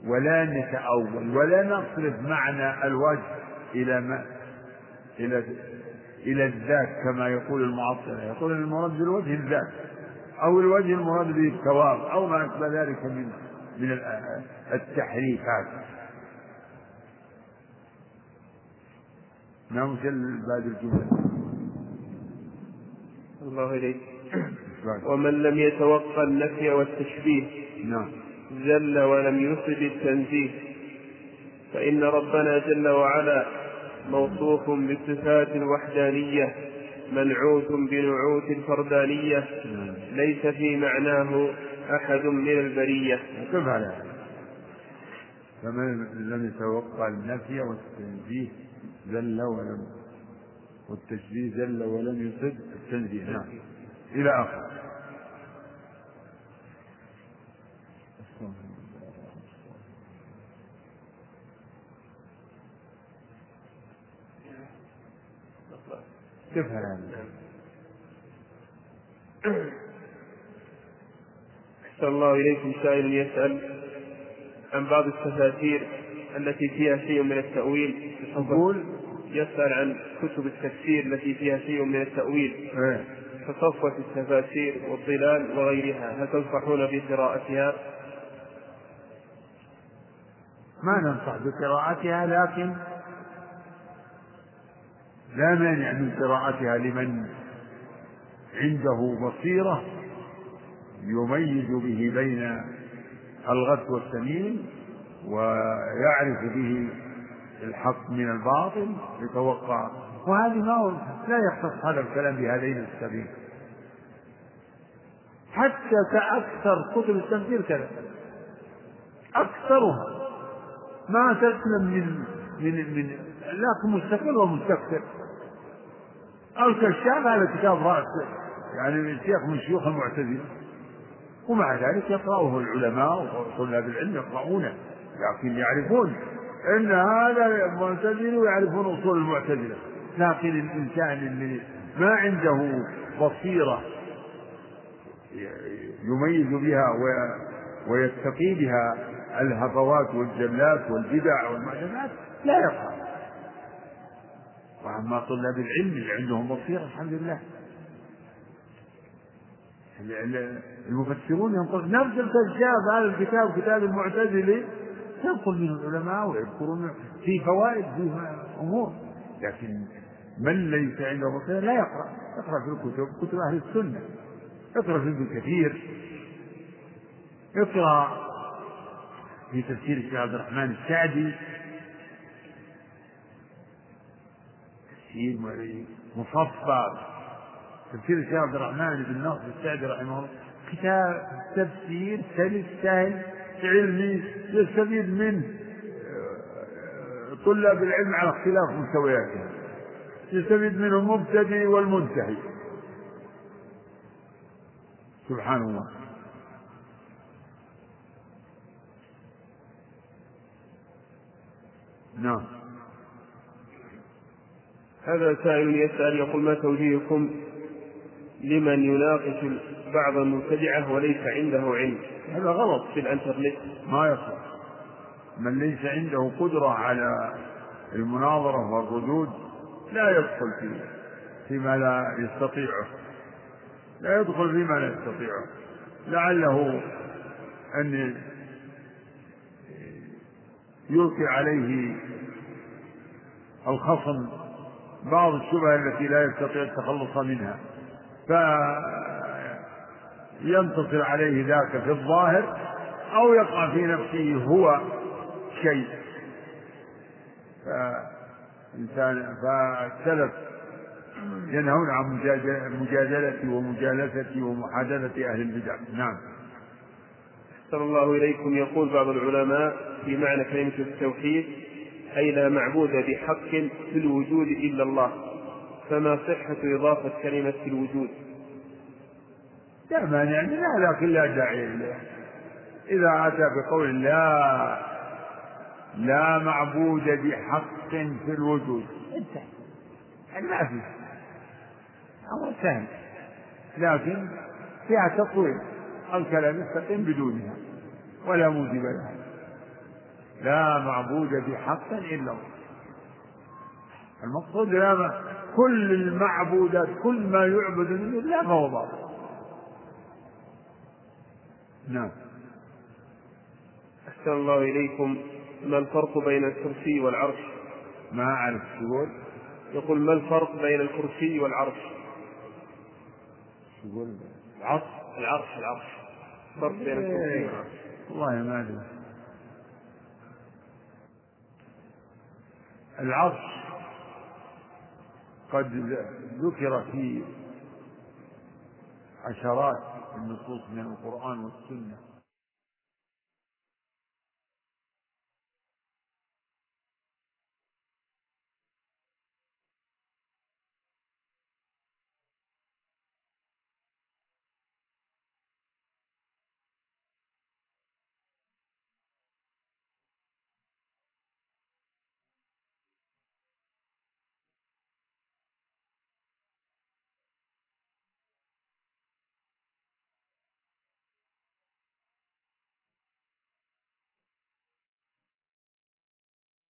ولا نتأول ولا نصرف معنى الوجه إلى ما إلى إلى الذات كما يقول المعطلة يقول المراد بالوجه الذات أو الوجه المراد به الثواب أو ما أشبه ذلك من من التحريفات نعم بعد الجملة. الله إليك. ومن لم يتوقع النفي والتشبيه نعم. زل ولم يفد التنزيه. فإن ربنا جل وعلا موصوف بصفات الوحدانية منعوت بنعوت الفردانية ليس في معناه أحد من البرية. كيف على فمن لم يتوقع النفي والتنزيه زل ولم والتشبيه زل ولم يصد التنزيه. نعم. إلى آخره كيفها أحسن الله إليكم سائل يسأل عن بعض التفاسير التي فيها شيء من التأويل يقول يسأل عن كتب التفسير التي فيها شيء من التأويل إيه. كصفوة التفاسير والظلال وغيرها هل تنصحون بقراءتها؟ ما ننصح بقراءتها لكن لا مانع من قراءتها لمن عنده بصيرة يميز به بين الغث والسمين ويعرف به الحق من الباطل يتوقع وهذه ما لا يختص هذا الكلام بهذين السبيل. حتى كأكثر كتب التفسير كذا. أكثرها ما تسلم من من من لكن مستقل ومستكثر. الكشاف هذا كتاب رأس يعني شيخ من شيوخ المعتزلة. ومع ذلك يقرأه العلماء وطلاب العلم يقرؤونه لكن يعرفون إن هذا معتزل ويعرفون أصول المعتزلة. لكن الإنسان اللي ما عنده بصيرة يميز بها ويتقي بها الهفوات والجلات والبدع والمعجزات لا يقرأ. واما طلاب العلم اللي عندهم بصيرة الحمد لله. المفسرون ينطق نفس الكشاف هذا الكتاب كتاب المعتزلي ينقل منه العلماء ويذكرون في فوائد في أمور. لكن من ليس عنده بصيرة؟ لا يقرأ. يقرأ في الكتب كتب أهل السنة. يقرأ في ابن كثير. يقرأ في تفسير الشيخ عبد الرحمن السعدي. تفسير مفصل تفسير الشيخ عبد الرحمن بن ناصر السعدي رحمه الله. كتاب تفسير سلس سهل علمي يستفيد منه. طلاب العلم على اختلاف مستوياتهم يستفيد منه المبتدئ والمنتهي. سبحان الله. نعم. هذا سائل يسأل يقول ما توجيهكم لمن يناقش بعض المبتدعة وليس عنده علم؟ هذا غلط في الانترنت. ما يصلح من ليس عنده قدرة على المناظرة والردود لا يدخل فيه فيما لا يستطيعه. لا يدخل فيما لا يستطيعه. لعله أن يلقي عليه الخصم بعض الشبه التي لا يستطيع التخلص منها. فينتصر عليه ذاك في الظاهر أو يقع في نفسه هو شيء. فإنسان فالسلف ينهون عن مجادلة ومجالسة ومحادثة أهل البدع. نعم. صلى الله إليكم. يقول بعض العلماء في معنى كلمة التوحيد أي لا معبود بحق في الوجود إلا الله فما صحة إضافة كلمة في الوجود؟ لا مانع لا لكن لا داعي إذا أتى بقول لا لا معبود بحق في الوجود. انتهى. ما في. أمر سهل لكن فيها تطويل. الكلام يستقيم بدونها ولا موجب لها. لا معبود بحق إلا الله المقصود لا كل المعبودات كل ما يعبد من الله فهو باطل. نعم. أحسن الله إليكم. ما الفرق بين الكرسي والعرش؟ ما أعرف تقول يقول. ما الفرق بين الكرسي والعرش؟ يقول؟ العرش العرش العرش. فرق بين الكرسي والعرش. والله ما أدري. العرش قد ذكر في عشرات النصوص من القرآن والسنة.